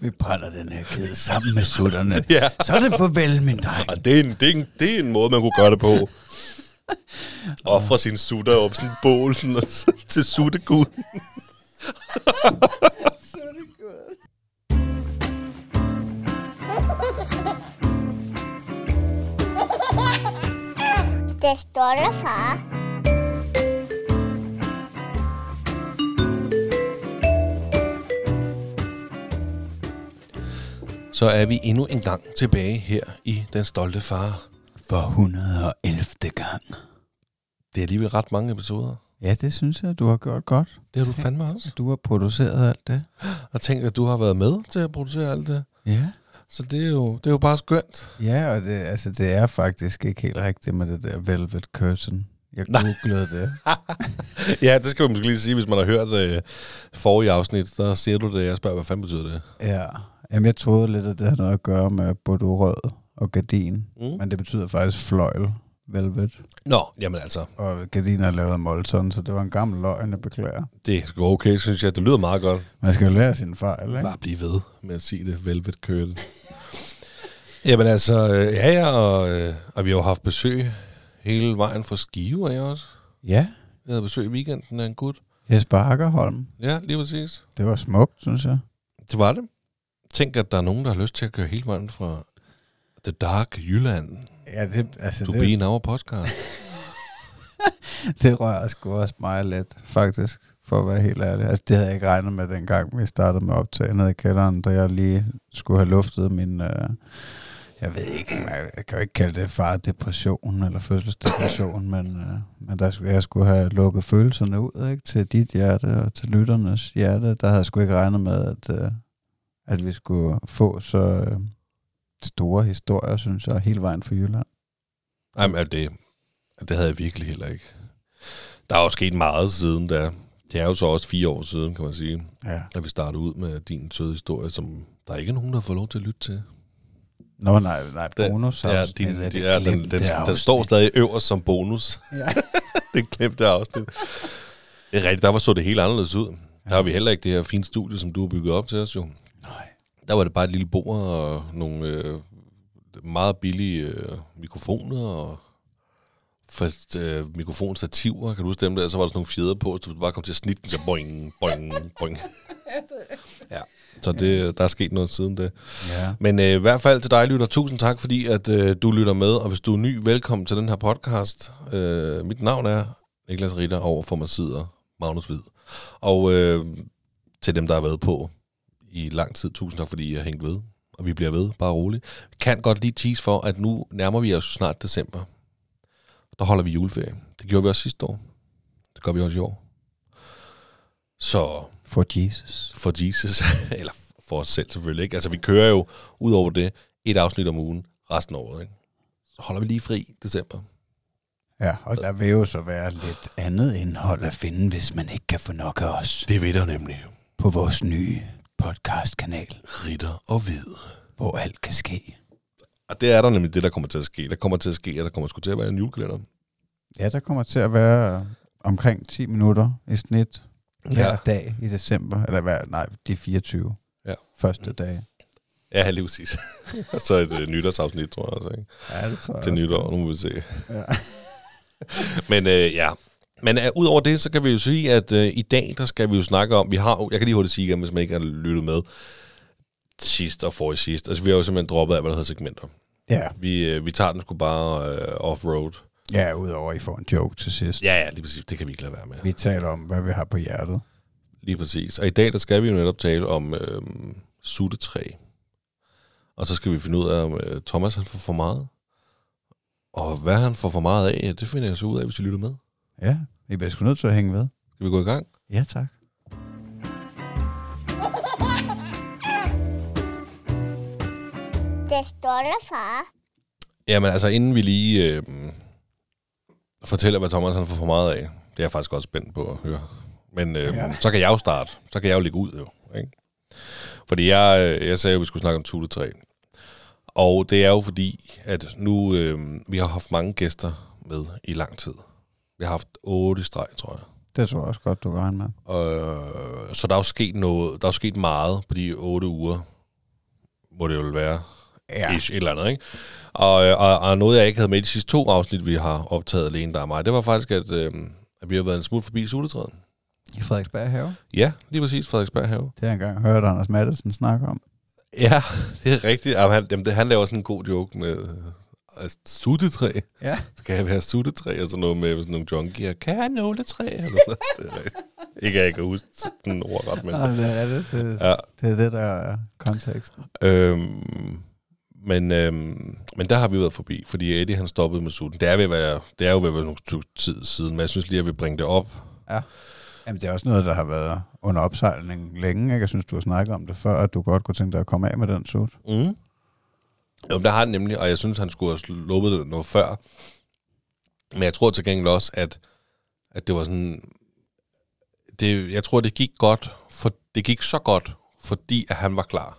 Vi brænder den her kæde sammen med sutterne. Ja. Så er det farvel, min dreng. Og det er, en, det, er en, det er en måde, man kunne gøre det på. Offre sin sutter op sådan en bål sådan, og så, til sutteguden. Det står der, far. Så er vi endnu en gang tilbage her i Den Stolte Far. For 111. gang. Det er alligevel ret mange episoder. Ja, det synes jeg, du har gjort godt. Det har du fandme også. Du har produceret alt det. Og tænk, at du har været med til at producere alt det. Ja. Så det er jo, det er jo bare skønt. Ja, og det, altså, det er faktisk ikke helt rigtigt med det der Velvet Curtain. Jeg googlede det. ja, det skal vi måske lige sige, hvis man har hørt øh, forrige afsnit, der siger du det, jeg spørger, hvad fanden betyder det? Ja. Jamen, jeg troede lidt, at det havde noget at gøre med Bordeaux Rød og gardin. Mm. Men det betyder faktisk fløjl. Velvet. Nå, jamen altså, Og gardiner er lavet af Molton, så det var en gammel løgn, jeg beklager. det er sgu okay, synes jeg. Det lyder meget godt. Man skal jo lære sin fejl, ikke? Bare blive ved med at sige det. Velvet curtain. Jamen altså, øh, ja, ja, og, øh, og vi har jo haft besøg hele vejen fra Skive, ikke også? Ja. Jeg havde besøg i weekenden af en gut. Jesper Akkerholm. Ja, lige præcis. Det var smukt, synes jeg. Det var det. Tænk, at der er nogen, der har lyst til at køre hele vejen fra The Dark Jylland Ja, det, altså, to det, be in our podcast. det rører sgu også mig lidt, faktisk, for at være helt ærlig. Altså, det havde jeg ikke regnet med, dengang vi startede med optag nede i kælderen, da jeg lige skulle have luftet min... Øh, jeg ved ikke, jeg, jeg kan jo ikke kalde det fardepression eller fødselsdepression, men, øh, men der skulle, jeg skulle have lukket følelserne ud ikke, til dit hjerte og til lytternes hjerte. Der havde jeg sgu ikke regnet med, at, øh, at vi skulle få så øh, store historier, synes jeg, hele vejen fra Jylland. Jamen, det, det havde jeg virkelig heller ikke. Der er jo sket meget siden da. Det er jo så også fire år siden, kan man sige, Ja. at vi startede ud med din søde historie, som der er ikke nogen, der fået lov til at lytte til. Nå, nej, nej, Det- bonus. Det er, din, det er, den, den, den, den står stadig øverst som bonus. Ja. det glemte afsnit. Det er rigtigt, der var så det helt anderledes ud. Der har vi heller ikke det her fine studie, som du har bygget op til os jo. Der var det bare et lille bord og nogle øh, meget billige øh, mikrofoner og fast, øh, mikrofonstativer, kan du huske dem der? Så var der sådan nogle fjeder på, så du bare kom til at snitte den, så boing, boing, boing. Ja, så det, der er sket noget siden det. Ja. Men øh, i hvert fald til dig, lytter, tusind tak, fordi at øh, du lytter med. Og hvis du er ny, velkommen til den her podcast. Øh, mit navn er Niklas Ritter, over for mig sidder Magnus Hvid. Og øh, til dem, der har været på i lang tid, tusind tak, fordi I har hængt ved. Og vi bliver ved, bare roligt. Vi kan godt lige tease for, at nu nærmer vi os snart december. Der holder vi juleferie. Det gjorde vi også sidste år. Det gør vi også i år. Så For Jesus. for Jesus, eller for os selv selvfølgelig ikke. Altså vi kører jo ud over det et afsnit om ugen resten af året. Ikke? Så holder vi lige fri i december. Ja, og der vil jo så være lidt andet indhold at finde, hvis man ikke kan få nok af os. Det ved der nemlig. På vores nye podcastkanal, Ritter og hvid. hvor alt kan ske. Og det er der nemlig det, der kommer til at ske. Der kommer til at ske, at der kommer sgu til at være en julekalender. Ja, der kommer til at være omkring 10 minutter i snit hver dag i december. Eller hver, nej, de 24 Ja. første dage. Ja, lige præcis. og så et uh, nytårsafsnit, tror jeg også. Ikke? Ja, det tror jeg Til også. nytår, nu må vi se. Ja. Men øh, ja, men uh, udover det, så kan vi jo sige, at uh, i dag, der skal vi jo snakke om, vi har jeg kan lige hurtigt sige igen, hvis man ikke har lyttet med, sidst og for i sidst. Altså, vi har jo simpelthen droppet af, hvad der hedder segmenter. Ja. Vi, øh, vi tager den sgu bare øh, off-road. ja, udover I får en joke til sidst. Ja, ja, lige præcis. Det kan vi ikke lade være med. Vi taler om, hvad vi har på hjertet. Lige præcis. Og i dag, der skal vi jo netop tale om øh, suttetræ. Og så skal vi finde ud af, om øh, Thomas han får for meget. Og hvad han får for meget af, det finder jeg så ud af, hvis I lytter med. Ja, I bliver sgu nødt til at hænge ved. Skal vi gå i gang? Ja, tak. Det står der, far. Jamen altså, inden vi lige øh, fortæller, hvad Thomas han får for meget af, det er jeg faktisk også spændt på at høre. Men øh, Ja. så kan jeg jo starte. Så kan jeg jo lægge ud, jo. Ikke? Fordi jeg, øh, jeg sagde jo, at vi skulle snakke om tutetræ. Og det er jo fordi, at nu, øh, vi har haft mange gæster med i lang tid. Vi har haft otte streg, tror jeg. Det tror jeg også godt, du kan regne med. Og, så der er jo sket noget, der er sket meget på de otte uger. må det jo være. Ja. Ish, et eller andet, ikke? Og, øh, og, og noget, jeg ikke havde med i de sidste to afsnit, vi har optaget alene, der er mig, det var faktisk, at, øh, at vi har været en smule forbi suletræet. I Frederiksberg have. Ja, lige præcis, Frederiksberg Have. Det har jeg engang hørt Anders Maddelsen snakke om. Ja, det er rigtigt. Jamen, han, jamen, det, han laver sådan en god joke med øh, altså, suttetræ. Ja. Skal jeg være suttetræ og sådan noget med sådan nogle junkier? Kan jeg nåletræ? Eller sådan noget. Det er. Ikke at jeg kan huske den ord godt, men... Nå, det er det. Det, Ja, det er det, der er konteksten. øhm, men, øhm, men der har vi været forbi, fordi Eddie han stoppede med sutten. Det er, ved at være, det er jo ved at være nogle tid siden, men jeg synes lige, at jeg vil bringe det op. Ja. Jamen, det er også noget, der har været under opsejling længe. Ikke? Jeg synes, du har snakket om det før, at du godt kunne tænke dig at komme af med den sut. Mm. Jo, der har han nemlig, og jeg synes, han skulle have sluppet det noget før. Men jeg tror til gengæld også, at, at det var sådan... Det, jeg tror, det gik godt, for det gik så godt, fordi at han var klar.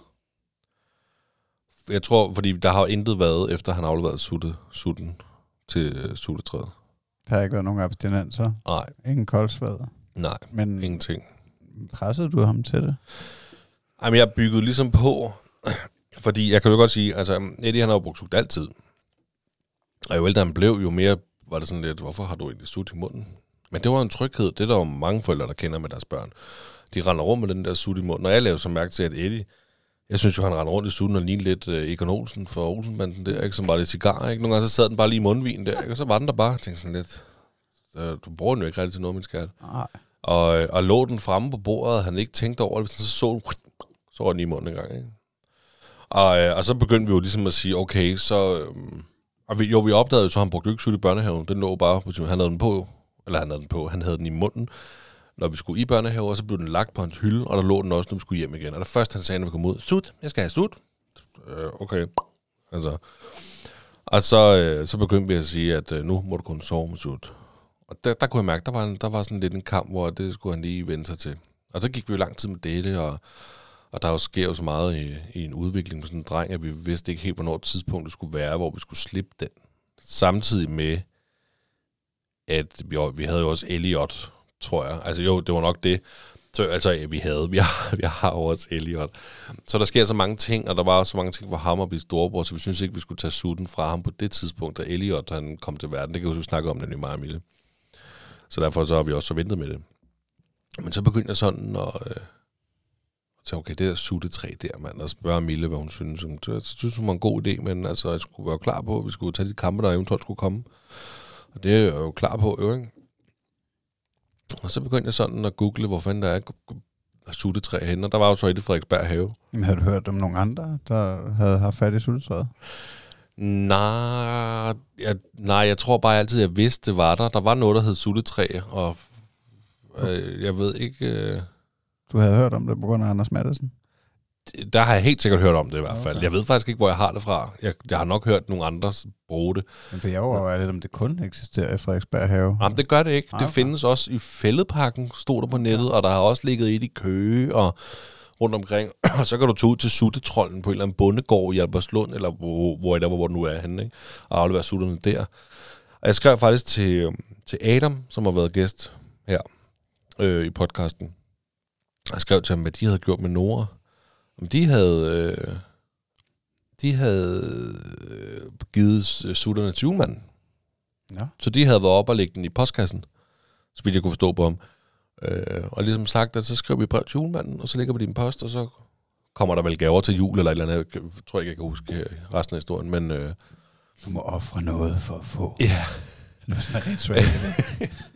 Jeg tror, fordi der har jo intet været, efter han afleverede sutte, sutten til øh, suttetræet. Der har ikke været nogen abstinenser. Nej, Ingen koldsvad. nej, Men ingenting. pressede du ham til det? Jamen, jeg byggede ligesom på, fordi jeg kan jo godt sige, altså, Eddie han har jo brugt sut altid. Og jo ældre han blev, jo mere var det sådan lidt, hvorfor har du egentlig sut i munden? Men det var en tryghed, det er der jo mange forældre, der kender med deres børn. De render rundt med den der sut i munden, og jeg lavede så mærke til, at Eddie, jeg synes jo, han rendte rundt i sutten og lignede lidt uh, Egon Olsen for Olsenbanden der, ikke? som var det cigar, ikke? Nogle gange så sad den bare lige i mundvin der, ikke? og så var den der bare, jeg tænkte sådan lidt, så, du bruger den jo ikke rigtig til noget, min skat. Nej. Og, og lå den fremme på bordet, og han ikke tænkte over det, så så den, så var den i munden en gang, ikke? Og, øh, og så begyndte vi jo ligesom at sige, okay, så... Øhm, og vi, jo, vi opdagede jo så, han brugte jo ikke sut i børnehaven. Den lå bare, på, han havde den på, eller han havde den på, han havde den i munden, når vi skulle i børnehave, og så blev den lagt på hans hylde, og der lå den også, når vi skulle hjem igen. Og det første, han sagde, når vi kom ud, sut, jeg skal have sut. Øh, okay, altså. Og så, øh, så begyndte vi at sige, at øh, nu må du kun sove med sut. Og der, der kunne jeg mærke, der var, en, der var sådan lidt en kamp, hvor det skulle han lige vende sig til. Og så gik vi jo lang tid med dele, og, og der jo sker jo så meget i, i en udvikling med sådan en dreng, at vi vidste ikke helt, hvornår tidspunktet skulle være, hvor vi skulle slippe den. Samtidig med, at vi, vi havde jo også Elliot, tror jeg. Altså jo, det var nok det. Så, altså, ja, vi havde, vi har, vi har jo også Elliot. Så der sker så mange ting, og der var så mange ting for ham at blive storebror, så vi synes ikke, vi skulle tage sutten fra ham på det tidspunkt, da Elliot han kom til verden. Det kan vi jo snakke om, den meget Mille. Så derfor så har vi også så ventet med det. Men så begyndte jeg sådan at, øh, at tænke, okay, det der suttetræ der, mand, og spørge Mille, hvad hun synes. Hun, jeg synes, hun var en god idé, men altså, jeg skulle være klar på, at vi skulle tage de kampe, der eventuelt skulle komme. Og det er jeg jo klar på, jo, ikke? Og så begyndte jeg sådan at google, hvor fanden der er suttetræ henne, og der var jo så et i Frederiksberg have. Jamen, havde du hørt om nogle andre, der havde haft fat i suttetræet? Nej, jeg, nej, jeg tror bare altid, jeg vidste, det var der. Der var noget, der hed suttetræ, og øh, jeg ved ikke... Øh, Du havde hørt om det på grund af Anders Maddelsen? der har jeg helt sikkert hørt om det i hvert fald. Okay. Jeg ved faktisk ikke, hvor jeg har det fra. Jeg, jeg har nok hørt nogle andre bruge det. Men for jeg overvejer lidt, om det kun eksisterer i Frederiksberg have. Jamen, det gør det ikke. Det okay. findes også i fældepakken, stod der på nettet, og der har også ligget et i Køge og rundt omkring. Og så kan du tage ud til suttetrollen på en eller anden bondegård i Albertslund, eller hvor, hvor, hvor, hvor du nu er henne, ikke? og aflevere sutterne der. Og jeg skrev faktisk til, øhm, til Adam, som har været gæst her øh, i podcasten. Jeg skrev til ham, hvad de havde gjort med Nora. Om de havde... Øh, de havde øh, givet sutterne til julemanden. Ja. Så de havde været op og lægge den i postkassen, så vidt jeg kunne forstå på ham. Øh, og ligesom sagt, at så skriver vi brev til julemanden, og så lægger vi din post, og så kommer der vel gaver til jul eller et eller andet. Jeg tror ikke, jeg kan huske øh, resten af historien, men øh, Du må ofre noget for at få. ja, Det var sådan en ritual.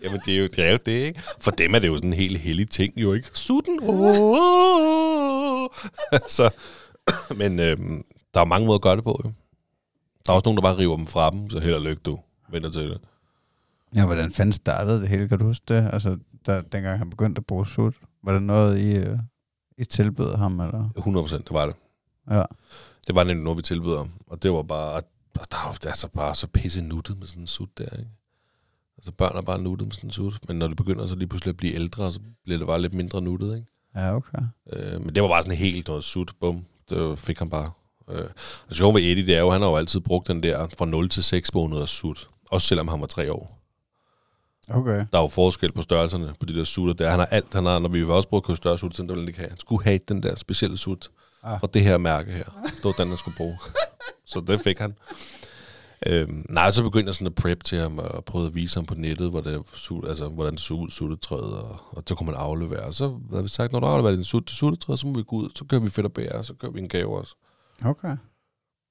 jamen det er, jo, det er jo det, ikke? For dem er det jo sådan en helt hellig ting, jo ikke? Sutten, oh, så, men øh, der er mange måder at gøre det på, jo. Der er også nogen, der bare river dem fra dem, så held og lykke, du venter til det. ja, hvordan fanden startede det hele? Kan du huske det? Altså, der, dengang han begyndte at bruge sut. Var det noget, I, uh, I tilbød ham? Eller? 100 procent, det var det. Ja. Det var nemlig noget, vi tilbød ham. Og det var bare, og der er jo altså bare så pisse nuttet med sådan en sut der, ikke? Altså børn er bare nuttet med sådan sut, men når det begynder så lige pludselig at blive ældre, så bliver det bare lidt mindre nuttet, ikke? Ja, okay. Øh, men det var bare sådan helt noget sut, bum, det fik han bare. Øh. Og sjovt ved Eddie, det er jo, han har jo altid brugt den der fra 0 til 6 måneder sut. Også selvom han var 3 år. Okay. Der er jo forskel på størrelserne på de der sutter der. Han har alt, han har, når vi var også brugt større sut, så ville han ikke have. Han skulle have den der specielle sut Ah. fra det her mærke her. Det var den, han skulle bruge. så det fik han. Øhm, nej, så begyndte jeg sådan at prep til ham, og prøvede at vise ham på nettet, hvor det, altså, hvordan det så ud, suttetræet, og, og så kunne man aflevere. Og så havde vi sagt, når du afleverer din sut suttetræet, så må vi gå ud, så kører vi fedt og bære, og så kører vi en gave også. Okay.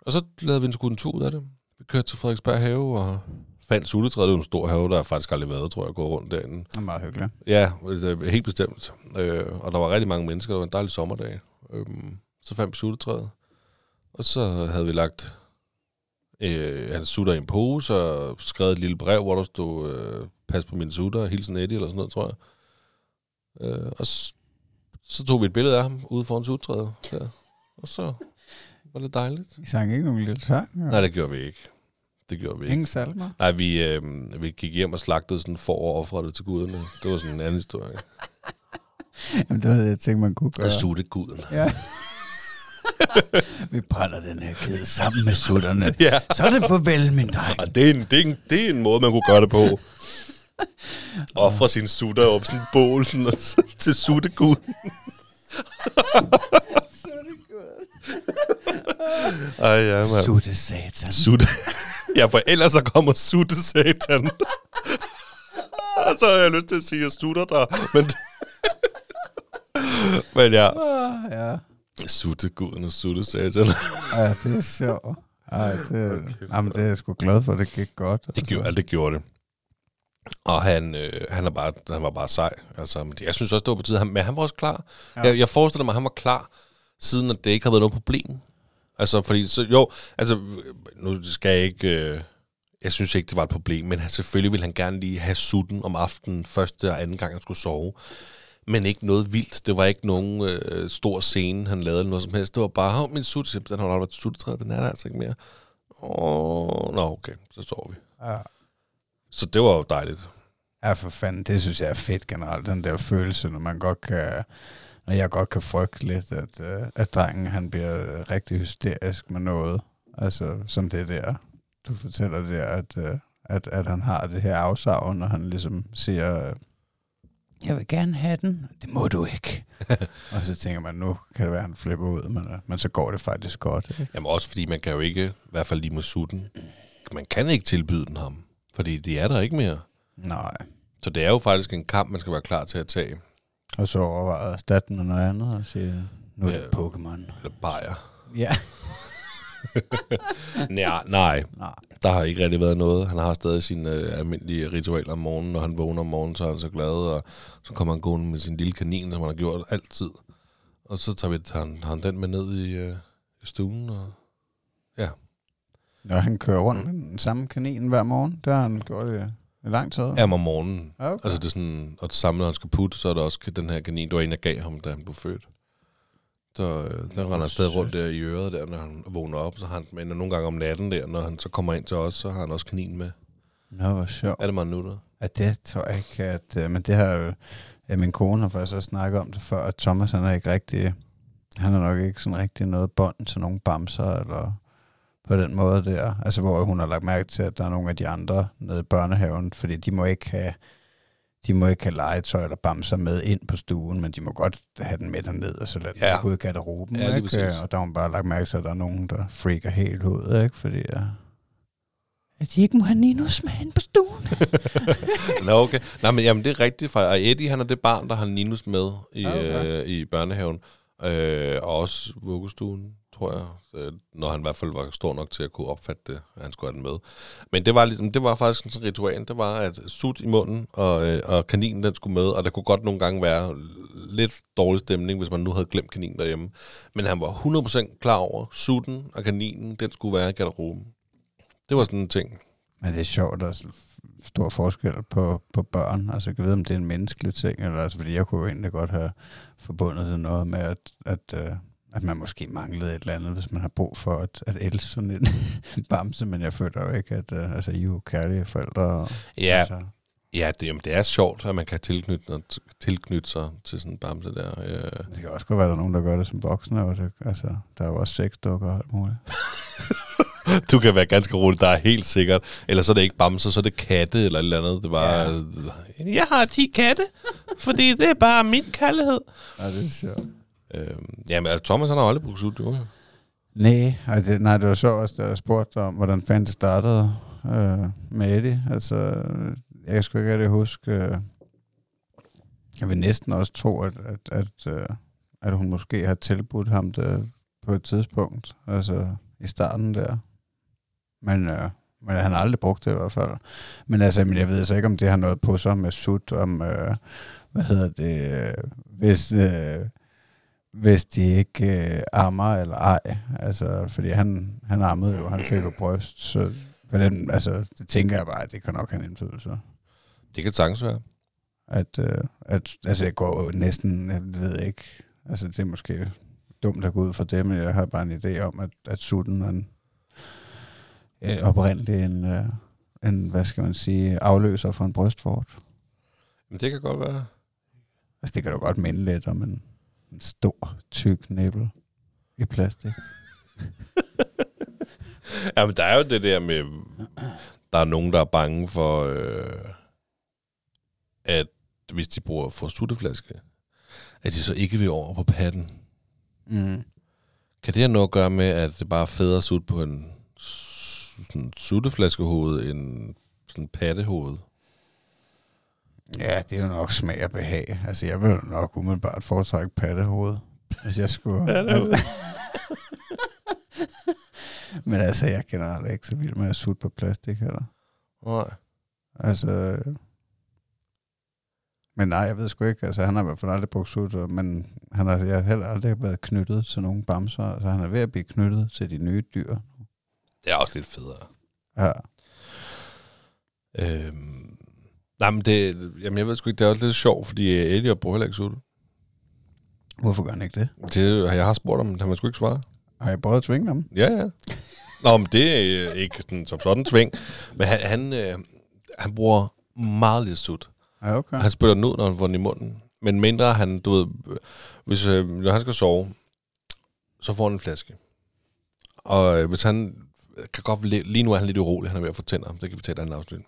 Og så lavede vi en sgu en tur ud af det. Vi kørte til Frederiksberg Have, og fandt suttetræet. Det var en stor have, der har faktisk aldrig været, tror jeg, gå rundt derinde. Det er meget hyggeligt. Ja, det er helt bestemt. Øh, og der var rigtig mange mennesker. Det var en dejlig sommerdag. Øhm, så fandt vi suttetræet. Og så havde vi lagt øh, hans sutter i en pose og skrevet et lille brev, hvor der stod, øh, pas på mine sutter, hilsen Eddie eller sådan noget, tror jeg. Øh, og s- så tog vi et billede af ham ude foran suttetræet. Der. Og så var det dejligt. I sang ikke nogen lille sang? Ja. Nej, det gjorde vi ikke. Det gjorde vi ikke. Ingen salmer? Nej, vi, øh, vi gik hjem og slagtede sådan for og offrede det til guderne. Det var sådan en anden historie. Jamen, det var det, jeg tænkte, man kunne gøre. Og sutte guden. Ja. Vi brænder den her kæde sammen med sutterne. Ja. Så er det farvel, min dreng. Og det er, en, det, er en, det er en måde, man kunne gøre det på. Offre sine sutter op sådan en bål sådan, og så, til sutteguden. Ej, ja, man. Sutte satan. Sutte. Ja, for ellers så kommer sutte satan. og så har jeg lyst til at sige, at jeg sutter dig. Men, men ja, Ah, ja. Sutte guden og sutte satan. Ej, det er sjovt. Ej, det, okay, jamen, det er jeg sgu glad for, det gik godt. Det gjorde, det gjorde det. Og han, øh, han, er bare, han var bare sej. Altså, men jeg synes også, det var på tide. Han, men han var også klar. Ja. Jeg, jeg forestiller mig, at han var klar, siden at det ikke har været noget problem. Altså, fordi, så, jo, altså, nu skal jeg ikke... Øh, jeg synes ikke, det var et problem, men han, selvfølgelig ville han gerne lige have sutten om aftenen, første og anden gang, han skulle sove. Men ikke noget vildt. Det var ikke nogen øh, stor scene, han lavede eller noget som helst. Det var bare, "Hov, min sut, den har aldrig været suttetræet, den er der altså ikke mere. Åh, nå, okay, så sover vi. Ja. Så det var jo dejligt. Ja, for fanden, det synes jeg er fedt generelt, den der følelse, når man godt kan, når jeg godt kan frygte lidt, at, øh, at drengen, han bliver rigtig hysterisk med noget. Altså, som det der, du fortæller der, at, øh, at, at han har det her afsavn, når han ligesom siger, øh, jeg vil gerne have den, det må du ikke. og så tænker man, nu kan det være, at han flipper ud, men, øh, men så går det faktisk godt. Ikke? Jamen også fordi man kan jo ikke, i hvert fald lige med sutten, man kan ikke tilbyde den ham. Fordi de er der ikke mere. Nej. Så det er jo faktisk en kamp, man skal være klar til at tage. Og så overvejer erstatten med noget andet og sige, nu er det Ja. Pokémon. Eller bajer. Ja. Nej, nej, Nej. der har ikke rigtig været noget. Han har stadig sine øh, almindelige ritualer om morgenen. Når han vågner om morgenen, så er han så glad. Og så kommer han gående med sin lille kanin, som han har gjort altid. Og så tager vi, tager han, han den med ned i, øh, stuen. Og Når han kører rundt med den samme kanin hver morgen, der har han gjort det i lang tid. er om morgenen. Okay. Altså det er sådan, og det samme, når han skal putte, så er der også den her kanin, det var en, jeg gav ham, da han blev født. Så øh, der render han stadig rundt der i øret der, når han vågner op, så har han men nogle gange om natten der, når han så kommer ind til os, så har han også kanin med. Nå, hvor sjovt. Er det meget nu, der? Ja, det tror jeg ikke, at... øh, Men det har jo... Ja, min kone har faktisk også snakket om det før, at Thomas han er ikke rigtig... Han har nok ikke sådan rigtig noget bånd til nogle bamser, eller på den måde der. Altså, hvor hun har lagt mærke til, at der er nogle af de andre nede i børnehaven, fordi de må ikke have, de må ikke have legetøj eller bamser med ind på stuen, men de må godt have den med derned, og så lade den Ja. ja. ud i garderoben. Ja, ikke? Og der har hun bare lagt mærke til, at der er nogen, der freaker helt ud, ikke? Fordi ja, at de ikke må have Ninus med ind på stuen. Nå, okay. Nej, men jamen, det er rigtigt. For, og Eddie, han er det barn, der har Ninus med i, Okay. okay. øh, i børnehaven. Øh, og også vuggestuen, tror jeg. Når han i hvert fald var stor nok til at kunne opfatte det, at han skulle have den med. Men det var, ligesom, det var faktisk sådan et ritual. Det var, at sut i munden, og, øh, og kaninen den skulle med. Og der kunne godt nogle gange være lidt dårlig stemning, hvis man nu havde glemt kaninen derhjemme. Men han var 100% klar over, sutten og kaninen, den skulle være i garderoben. Det var sådan en ting. Men det er sjovt, der er så stor forskel på, på børn. Altså, jeg kan vide, om det er en menneskelig ting, eller altså, fordi jeg kunne egentlig godt have forbundet det noget med, at, at, øh, at man måske manglede et eller andet, hvis man har brug for at, at elske sådan en bamse, men jeg føler jo ikke, at øh, altså, I er jo kærlige forældre. Og, Ja, altså, Ja, det, jamen, det er sjovt, at man kan tilknytte, tilknytte sig til sådan en bamse der. Øh. det kan også godt være, at der er nogen, der gør det som voksne. Og det, altså, der er jo også sexdukker og alt muligt. Du kan være ganske rolig, der er helt sikkert. Eller så er det ikke bamser, så er det katte eller et eller andet. Det var, Ja. ja. Jeg har 10 katte, fordi det er bare min kærlighed. Ja, det er sjovt. Øh, jamen, men Thomas han har aldrig brugt sut, jo. Nej, altså, nej, det var så også, da jeg spurgte om, hvordan fanden det startede øh, med Eddie. Altså, jeg kan sgu ikke rigtig huske... Øh, jeg vil næsten også tro, at, at, at, øh, at hun måske har tilbudt ham det på et tidspunkt. Altså, i starten der. Men, øh, men han har aldrig brugt det i hvert fald. Men altså, men jeg ved så ikke, om det har noget på sig med sut, om, øh, hvad hedder det, øh, hvis, øh, hvis de ikke øh, ammer eller ej. Altså, fordi han, han ammede jo, han fik jo bryst, så på den, altså, det tænker jeg bare, at det kan nok have en indflydelse. Det kan sagtens være. At, øh, at, altså, jeg går jo næsten, jeg ved ikke, altså, det er måske dumt at gå ud fra det, men jeg har bare en idé om, at, at sutten er en, øh, oprindeligt en, øh, en, hvad skal man sige, afløser for en brystfort. Men det kan godt være. Altså, det kan du godt minde lidt om en, en stor, tyk næbbel i plastik. Ja, men der er jo det der med, der er nogen, der er bange for, øh, at hvis de bruger for sutteflaske, at de så ikke vil over på patten. Mm. Kan det have noget at gøre med, at det bare er federe at sutte på en sådan sutteflaskehoved end sådan en pattehoved? Ja, det er jo nok smag og behag. Altså, jeg vil nok umiddelbart foretrække pattehoved, hvis jeg skulle. altså. Men altså, jeg kender aldrig ikke så vildt med at sutte på plastik heller. Nej. Altså... Men nej, jeg ved sgu ikke. Altså, han har i hvert fald aldrig brugt sut, og- men han har, jeg har heller aldrig været knyttet til nogen bamser. Så han er ved at blive knyttet til de nye dyr. Det er også lidt federe. Ja. Øhm, nej, men det, jamen jeg ved sgu ikke, det er også lidt sjovt, fordi øh, Elliot bruger heller ikke sutte. Hvorfor gør han ikke det? Det, jeg har spurgt ham, han vil sgu ikke svare. Har jeg prøvet at tvinge ham? Ja, ja. Nå, men det er øh, ikke sådan, som sådan tving. Men han, han, øh, han bruger meget lidt sut. Ja, okay. Han spytter den ud, når han får den i munden. Men mindre han, du ved, øh, hvis, øh, når han skal sove, så får han en flaske. Og øh, hvis han kan godt, li- lige nu er han lidt urolig, han er ved at få tænder, det kan vi tage et andet afsnit.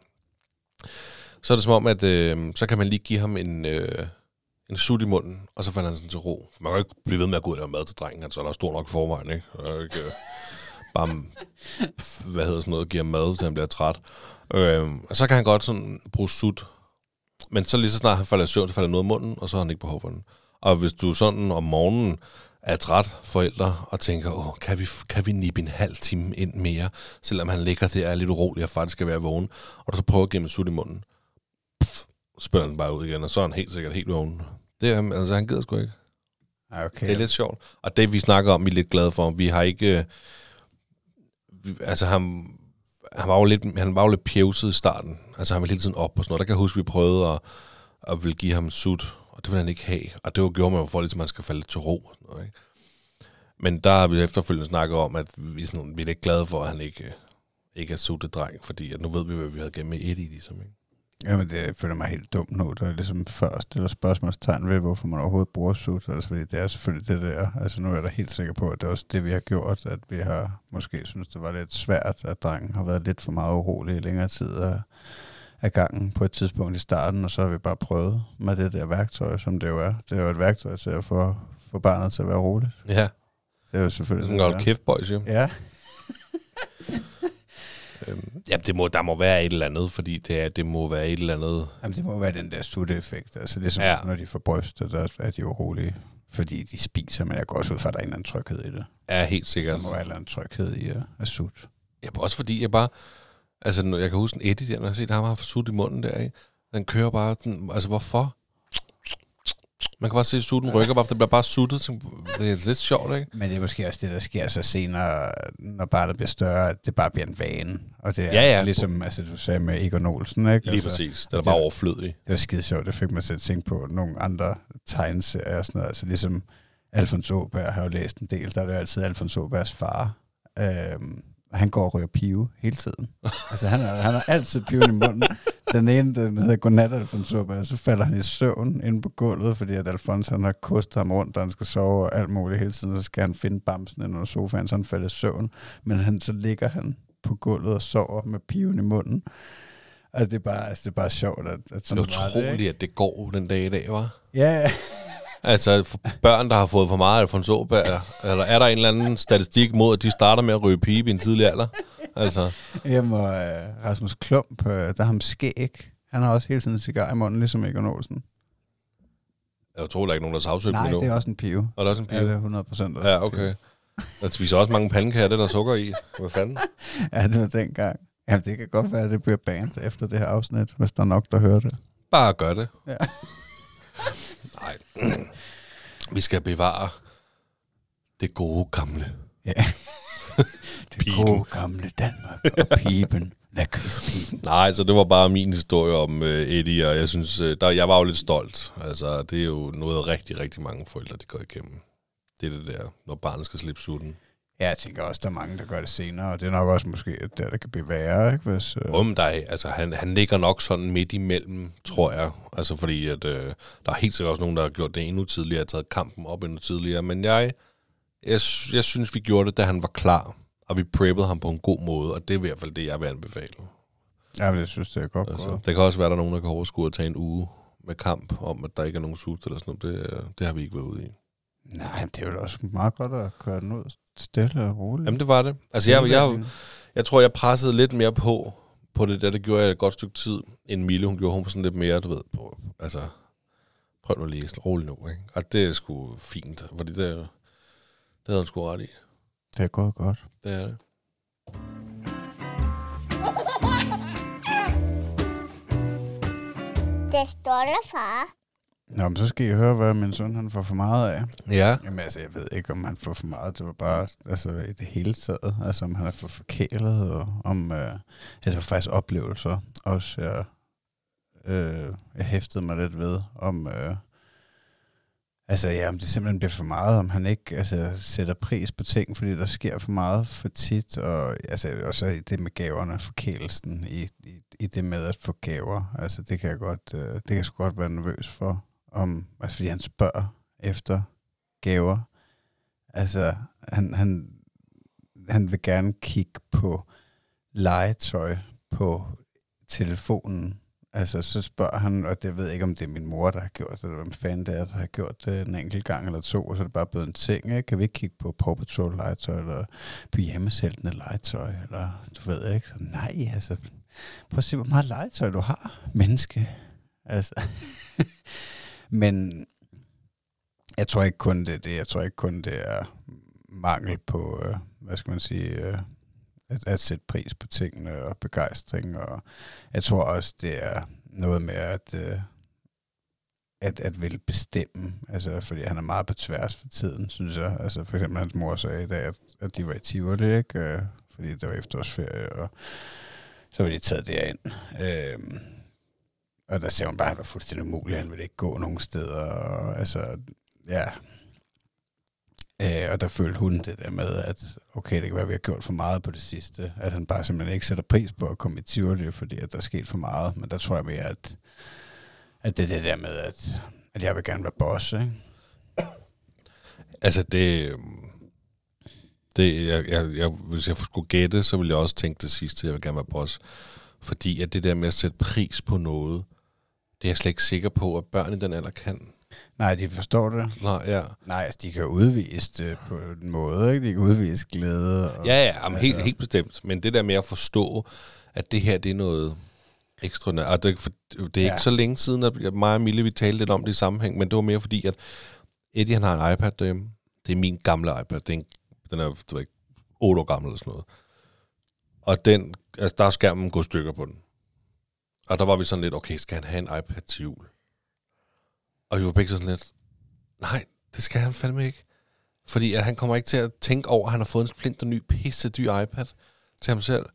Så er det som om, at øh, så kan man lige give ham en, øh, en sut i munden, og så falder han sådan til ro. Man kan jo ikke blive ved med at gå ud og lave mad til drengen, altså han er stor nok i forvejen, ikke? Så ikke øh, bare, f- hvad hedder sådan noget, giver mad, så han bliver træt. Øh, og så kan han godt sådan bruge sut men så lige så snart han falder i søvn, så falder noget i munden, og så har han ikke behov for den. Og hvis du sådan om morgenen er træt forældre, og tænker, Åh, kan, vi, kan vi nippe en halv time ind mere, selvom han ligger der og er lidt urolig og faktisk skal være vågen, og du så prøver at give ham sut i munden, spørger han bare ud igen, og så er han helt sikkert helt vågen. Det er, altså, han gider sgu ikke. Okay. Det er lidt sjovt. Og det, vi snakker om, vi er lidt glade for. Vi har ikke... øh, Vi, altså, han, han, var jo lidt, han var jo lidt pjevset i starten. Altså, han ville hele tiden op og sådan noget. Der kan jeg huske, vi prøvede at, at ville give ham sut, og det ville han ikke have. Og det var gjorde man jo for, ligesom, at han skal falde til ro. Og sådan noget, ikke? Men der har vi efterfølgende snakket om, at vi, sådan, vi er lidt glade for, at han ikke, øh, ikke er suttet dreng, fordi at nu ved vi, hvad vi havde gennem med Eddie, ligesom. Ikke? Jamen, det føler mig helt dumt nu. Der er ligesom først stiller spørgsmålstegn ved, hvorfor man overhovedet bruger. Altså, fordi det er selvfølgelig det der. Altså, nu er jeg da helt sikker på, at det er også det, vi har gjort. At vi har måske synes, det var lidt svært, at drengen har været lidt for meget urolig i længere tid af, af gangen på et tidspunkt i starten. Og så har vi bare prøvet med det der værktøj, som det jo er. Det er jo et værktøj til at få, få barnet til at være roligt. Ja, Det er jo det selvfølgelig er sådan en det, kæft, boys, jo. Ja, Øhm, ja, det må, der må være et eller andet, fordi det, er, det må være et eller andet... Jamen, det må være den der sutte-effekt. Altså, ligesom Ja. ja. når de får bryster, der er de urolige, fordi de spiser, men jeg går også ud fra, at der er en eller anden tryghed i det. Er helt Der sikkert. må være en eller anden tryghed i at, at sutte. Ja, også fordi jeg bare... Altså, jeg kan huske en Eddie der, når jeg har set ham har sut i munden der, ikke? Den kører bare... Den, altså, hvorfor? Man kan bare se, at sutten rykker bare, for det bliver bare suttet. Så Det er lidt sjovt, ikke? Men det er måske også det, der sker så senere, når barnet bliver større, at det bare bliver en vane. Og det er Ja, ja. ligesom, altså du sagde med Egon Olsen, ikke? Lige altså, præcis. Den er bare overflødig. Det var skide sjovt, det fik mig til at tænke på nogle andre tegneserier og sådan noget. Altså ligesom Alfons Åberg har jo læst en del, der er det jo altid Alfons Åbergs far. Øhm, og han går og ryger pive hele tiden. altså han har, han har altid piven i munden. Den ene, den hedder Godnat Alfons Åberg, og så falder han i søvn inde på gulvet, fordi at Alfons han har kostet ham rundt, og han skal sove og alt muligt hele tiden, så skal han finde bamsen inde under sofaen, så han falder i søvn. Men han, så ligger han på gulvet og sover med piven i munden. Og det er bare, altså, det er bare sjovt, at, at Det er sådan det, ikke? utroligt, at det går den dag i dag, var. Ja, Altså, børn, der har fået for meget Alfons Åberg, eller er der en eller anden statistik mod, at de starter med at ryge pibe i en tidlig alder? Altså, Jamen, og uh, Rasmus Klump, uh, der har ham skæg. Han har også hele tiden en cigar i munden, ligesom Egon Olsen. jeg tror, der er ikke nogen, der har Nej, det er også en pive. Og der er også en Ja, pibe? det er 100 procent. Ja, okay. Man spiser også mange pandekager, det er der sukker i. Hvad fanden? Ja, det var dengang. Ja, det kan godt være, at det bliver band efter det her afsnit, hvis der er nok, der hører det. Bare gør det. Ja. Nej. Vi skal bevare det gode gamle. Ja. det Piben. gode gamle Danmark og piben. Lakridspiben. Nej, så det var bare min historie om uh, Eddie, og jeg synes, uh, der, jeg var jo lidt stolt. Altså, det er jo noget, rigtig, rigtig mange forældre, de går igennem. Det er det der, når barnet skal slippe sutten. Ja, jeg tænker også, der er mange, der gør det senere, og det er nok også måske der, der kan blive værre, ikke? Hvis, øh, Om dig, altså han, han ligger nok sådan midt imellem, tror jeg. Altså fordi, at øh, der er helt sikkert også nogen, der har gjort det endnu tidligere, har taget kampen op endnu tidligere. Men jeg, jeg, jeg synes, vi gjorde det, da han var klar. Og vi preppede ham på en god måde, og det er i hvert fald det, jeg vil anbefale. ja, men jeg synes, det er godt Altså, det kan også være, at der er nogen, der kan overskue at tage en uge med kamp om, at der ikke er nogen sult eller sådan noget. Det, øh, det har vi ikke været ude i. Nej, det er jo også meget godt at køre den ud stille og roligt. Jamen, det var det. Altså, jeg, jeg, jeg tror, jeg pressede lidt mere på, på det der. Det gjorde jeg et godt stykke tid, end Mille. Hun gjorde hun var sådan lidt mere, du ved, på, altså, prøv nu lige roligt nu, ikke? Og det er sgu fint, fordi det, det havde hun sgu ret i. Det er gået godt. Det er det. Det er stolte far. Nå, men så skal I høre, hvad min søn han får for meget af. Ja. Jamen altså, jeg ved ikke, om han får for meget. Det var bare altså, i det hele taget. Altså, om han er for forkælet, og om... Øh, altså, faktisk oplevelser. Også, jeg, øh, jeg hæftede mig lidt ved, om... Øh, altså, ja, om det simpelthen bliver for meget, om han ikke altså, sætter pris på ting, fordi der sker for meget for tit, og altså, også det med gaverne, forkælelsen, i, i, i det med at få gaver. Altså, det kan jeg godt, øh, det kan jeg sgu godt være nervøs for, om, altså, fordi han spørger efter gaver. Altså, han, han, han vil gerne kigge på legetøj på telefonen. Altså, så spørger han, og det ved jeg ikke, om det er min mor, der har gjort det, eller hvem fanden det er, der har gjort det en enkelt gang eller to, og så er det bare blevet en ting, ikke? Kan vi ikke kigge på Paw Patrol legetøj, eller pyjamasheltene legetøj, eller du ved ikke? Så nej, altså, prøv at se, hvor meget legetøj du har, menneske. Altså, men jeg tror ikke kun det er det. Jeg tror ikke kun det er mangel på, øh, hvad skal man sige, øh, at, at sætte pris på tingene og begejstring. Og jeg tror også, det er noget med at, øh, at, at vil bestemme. Altså, fordi han er meget på tværs for tiden, synes jeg. Altså, for eksempel hans mor sagde i dag, at, at de var i Tivoli, ikke? Øh, fordi det var efterårsferie, og så var de taget derind. Øh, og der ser hun bare, at det var fuldstændig umuligt, Han ville ikke gå nogen steder. Og, altså, ja. Øh, og der følte hun det der med, at okay, det kan være, at vi har gjort for meget på det sidste. At han bare simpelthen ikke sætter pris på at komme i Tivoli, fordi at der er sket for meget. Men der tror jeg mere, at, at det er det der med, at, at jeg vil gerne være boss, ikke? Altså, det... det jeg, jeg, jeg, hvis jeg skulle gætte, så ville jeg også tænke det sidste, jeg vil gerne være boss. Fordi at det der med at sætte pris på noget, det er jeg slet ikke sikker på, at børn i den alder kan. Nej, de forstår det. Nej, ja. Nej, altså, de kan udvise det på en måde, ikke? De kan udvise glæde. Og, Ja, ja, jamen, helt, altså- helt bestemt. Men det der med at forstå, at det her, det er noget ekstraordinært. Og det, for, det er Ja. ikke så længe siden, at mig og Mille, vi talte lidt om det i sammenhæng, men det var mere fordi, at Eddie, han har en iPad derhjemme. Det er min gamle iPad. Det er en, den er, du ved ikke, 8 år gammel eller sådan noget. Og den, altså, der er skærmen gået stykker på den. Og der var vi sådan lidt, okay, skal han have en iPad til jul? Og vi var begge sådan lidt, nej, det skal han fandme ikke. Fordi at han kommer ikke til at tænke over, at han har fået en splinter ny, pisse dyr iPad til ham selv.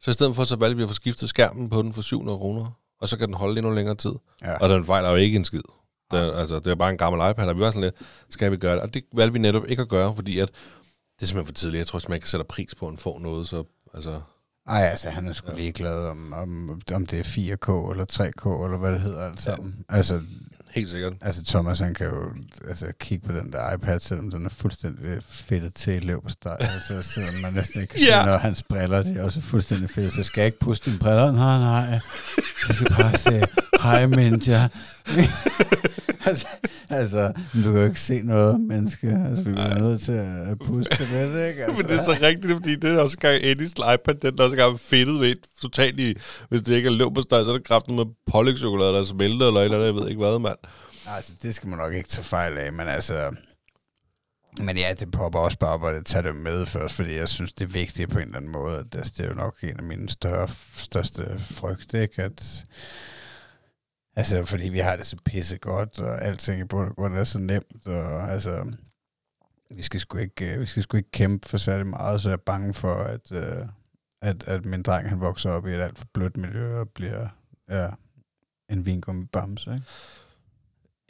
Så i stedet for, så valgte vi at få skiftet skærmen på den for 700 kroner. Og så kan den holde endnu længere tid. Ja. Og den fejler jo ikke en skid. Er, altså, det er bare en gammel iPad, og vi var sådan lidt, skal vi gøre det? Og det valgte vi netop ikke at gøre, fordi at det er simpelthen for tidligt. Jeg tror simpelthen ikke, jeg sætter pris på, at han får noget. Så, altså, Ej, altså, han er sgu ligeglad om, om, om det er 4K eller 3K, eller hvad det hedder alt sammen. Ja. Altså, helt sikkert. altså, Thomas, han kan jo altså, kigge på den der iPad, selvom den er fuldstændig fedtet til løb på steg. altså, selvom man næsten ikke kan Ja. se, når hans briller, de er også fuldstændig fedtet. Så skal jeg ikke puste dine briller? Nej, nej. Jeg skal bare se, hej, Minja. altså, altså, du kan jo ikke se noget, menneske. Altså, vi bliver nødt til at puste med det, ikke? Altså. Men det er så rigtigt, fordi det er også gang Eddies iPad, den er også gang fedtet ved totalt i, hvis det ikke er løb på steg, så er det kraften med pålægtschokolade, der er smeltet, eller eller andet, jeg ved ikke hvad, mand. Altså, det skal man nok ikke tage fejl af, men altså... Men ja, det popper også bare op, og det tager det med først, fordi jeg synes, det er vigtigt på en eller anden måde. Det, det er jo nok en af mine større, største frygte, ikke? At, altså, fordi vi har det så pisse godt, og alting i bund og grund er så nemt, og altså, vi skal sgu ikke, øh, vi skal sgu ikke kæmpe for særlig meget, så jeg er bange for, at, øh, at, at min dreng, han vokser op i et alt for blødt miljø, og bliver, ja, en vingummi bamse, ikke?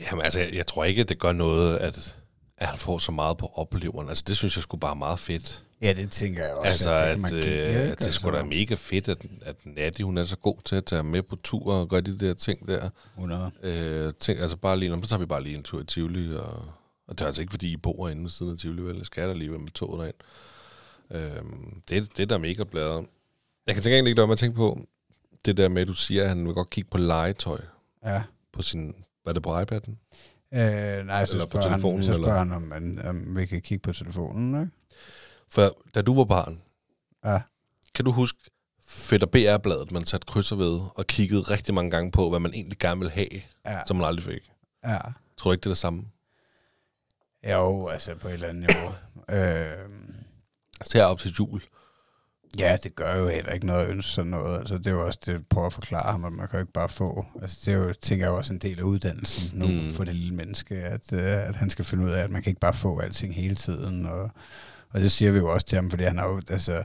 Jamen altså, jeg, jeg tror ikke, at det gør noget, at, at han får så meget på opleveren. Altså, det synes jeg skulle bare meget fedt. Ja, det tænker jeg også. Altså, det at, kan man øh, give, ikke? at det skulle da Altså, mega fedt, at, at Natty, hun er så god til at tage med på tur og gøre de der ting der. 100. Øh, ting, altså bare lige, så tager vi bare lige en tur i Tivoli, og, og det er altså ikke, fordi I bor inde ved siden af Tivoli, vel? Skal da lige med toget derind. Øh, det, det er da mega bladet. Jeg kan tænke egentlig ikke mig at tænke på, det der med, at du siger, at han vil godt kigge på legetøj Ja. på sin, var det på iPad'en? Øh, nej, så Eller på spørger, telefonen, han, så eller? spørger han, om, man, om vi kan kigge på telefonen, ikke? For da du var barn, Ja. kan du huske Fætter BR-bladet, man satte krydser ved, og kiggede rigtig mange gange på, hvad man egentlig gerne ville have, Ja. som man aldrig fik? ja. Tror du ikke, det er det samme? Jo, altså på et eller andet niveau. øh, Altså her op til jul. ja, det gør jo heller ikke noget at ønske sådan noget. Altså, det er jo også det, jeg prøver at forklare ham, at man kan jo ikke bare få. Altså, det er jo, tænker jeg, også en del af uddannelsen nu Mm. for det lille menneske, at, øh, at han skal finde ud af, at man kan ikke bare få alting hele tiden. Og, og det siger vi jo også til ham, fordi han er jo, altså,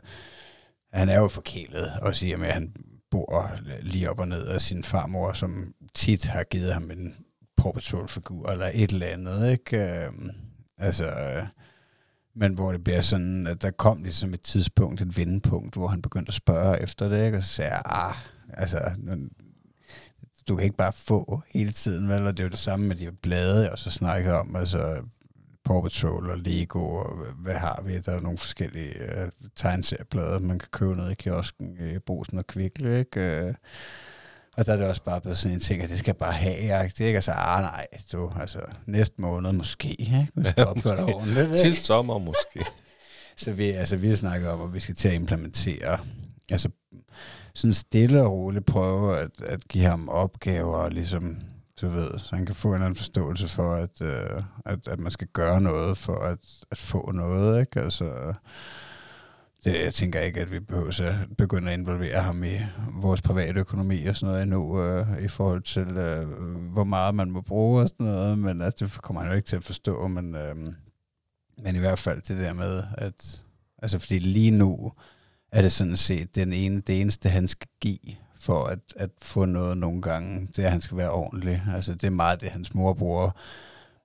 han er jo forkælet, og siger og med, at han bor lige op og ned af sin farmor, som tit har givet ham en Paw Patrol-figur eller et eller andet, ikke? Øhm, altså, øh, men hvor det bliver sådan, at der kom ligesom et tidspunkt, et vendepunkt, hvor han begyndte at spørge efter det, ikke? Og så sagde jeg, ah, altså, du kan ikke bare få hele tiden, vel? Og det er jo det samme med de blade, jeg også snakker om, altså Paw Patrol og Lego, og hvad- har vi? Der er nogle forskellige øh, tegneserieblade, man kan købe ned i kiosken i Brosen og Kvikle, ikke? Øh, og der er det også bare blevet sådan en ting, at det skal bare have, ikke? ikke? Altså, ah nej, du, altså, næste måned måske, ikke? Hvis du opfører dig ordentligt, ikke? Sidste sommer måske. Så vi, altså, vi har snakket om, at vi skal til at implementere, altså sådan stille og roligt prøve at, at give ham opgaver, og ligesom, du ved, så han kan få en eller anden forståelse for, at, øh, at, at man skal gøre noget for at, at få noget, ikke? Altså, det, jeg tænker ikke, at vi behøver at begynde at involvere ham i vores private økonomi og sådan noget endnu, øh, i forhold til, øh, hvor meget man må bruge og sådan noget, men altså, det kommer han jo ikke til at forstå, men, øh, men i hvert fald det der med, at altså fordi lige nu er det sådan set den ene, det eneste, han skal give for at, at få noget nogle gange, det er, at han skal være ordentlig. Altså det er meget det, hans mor bruger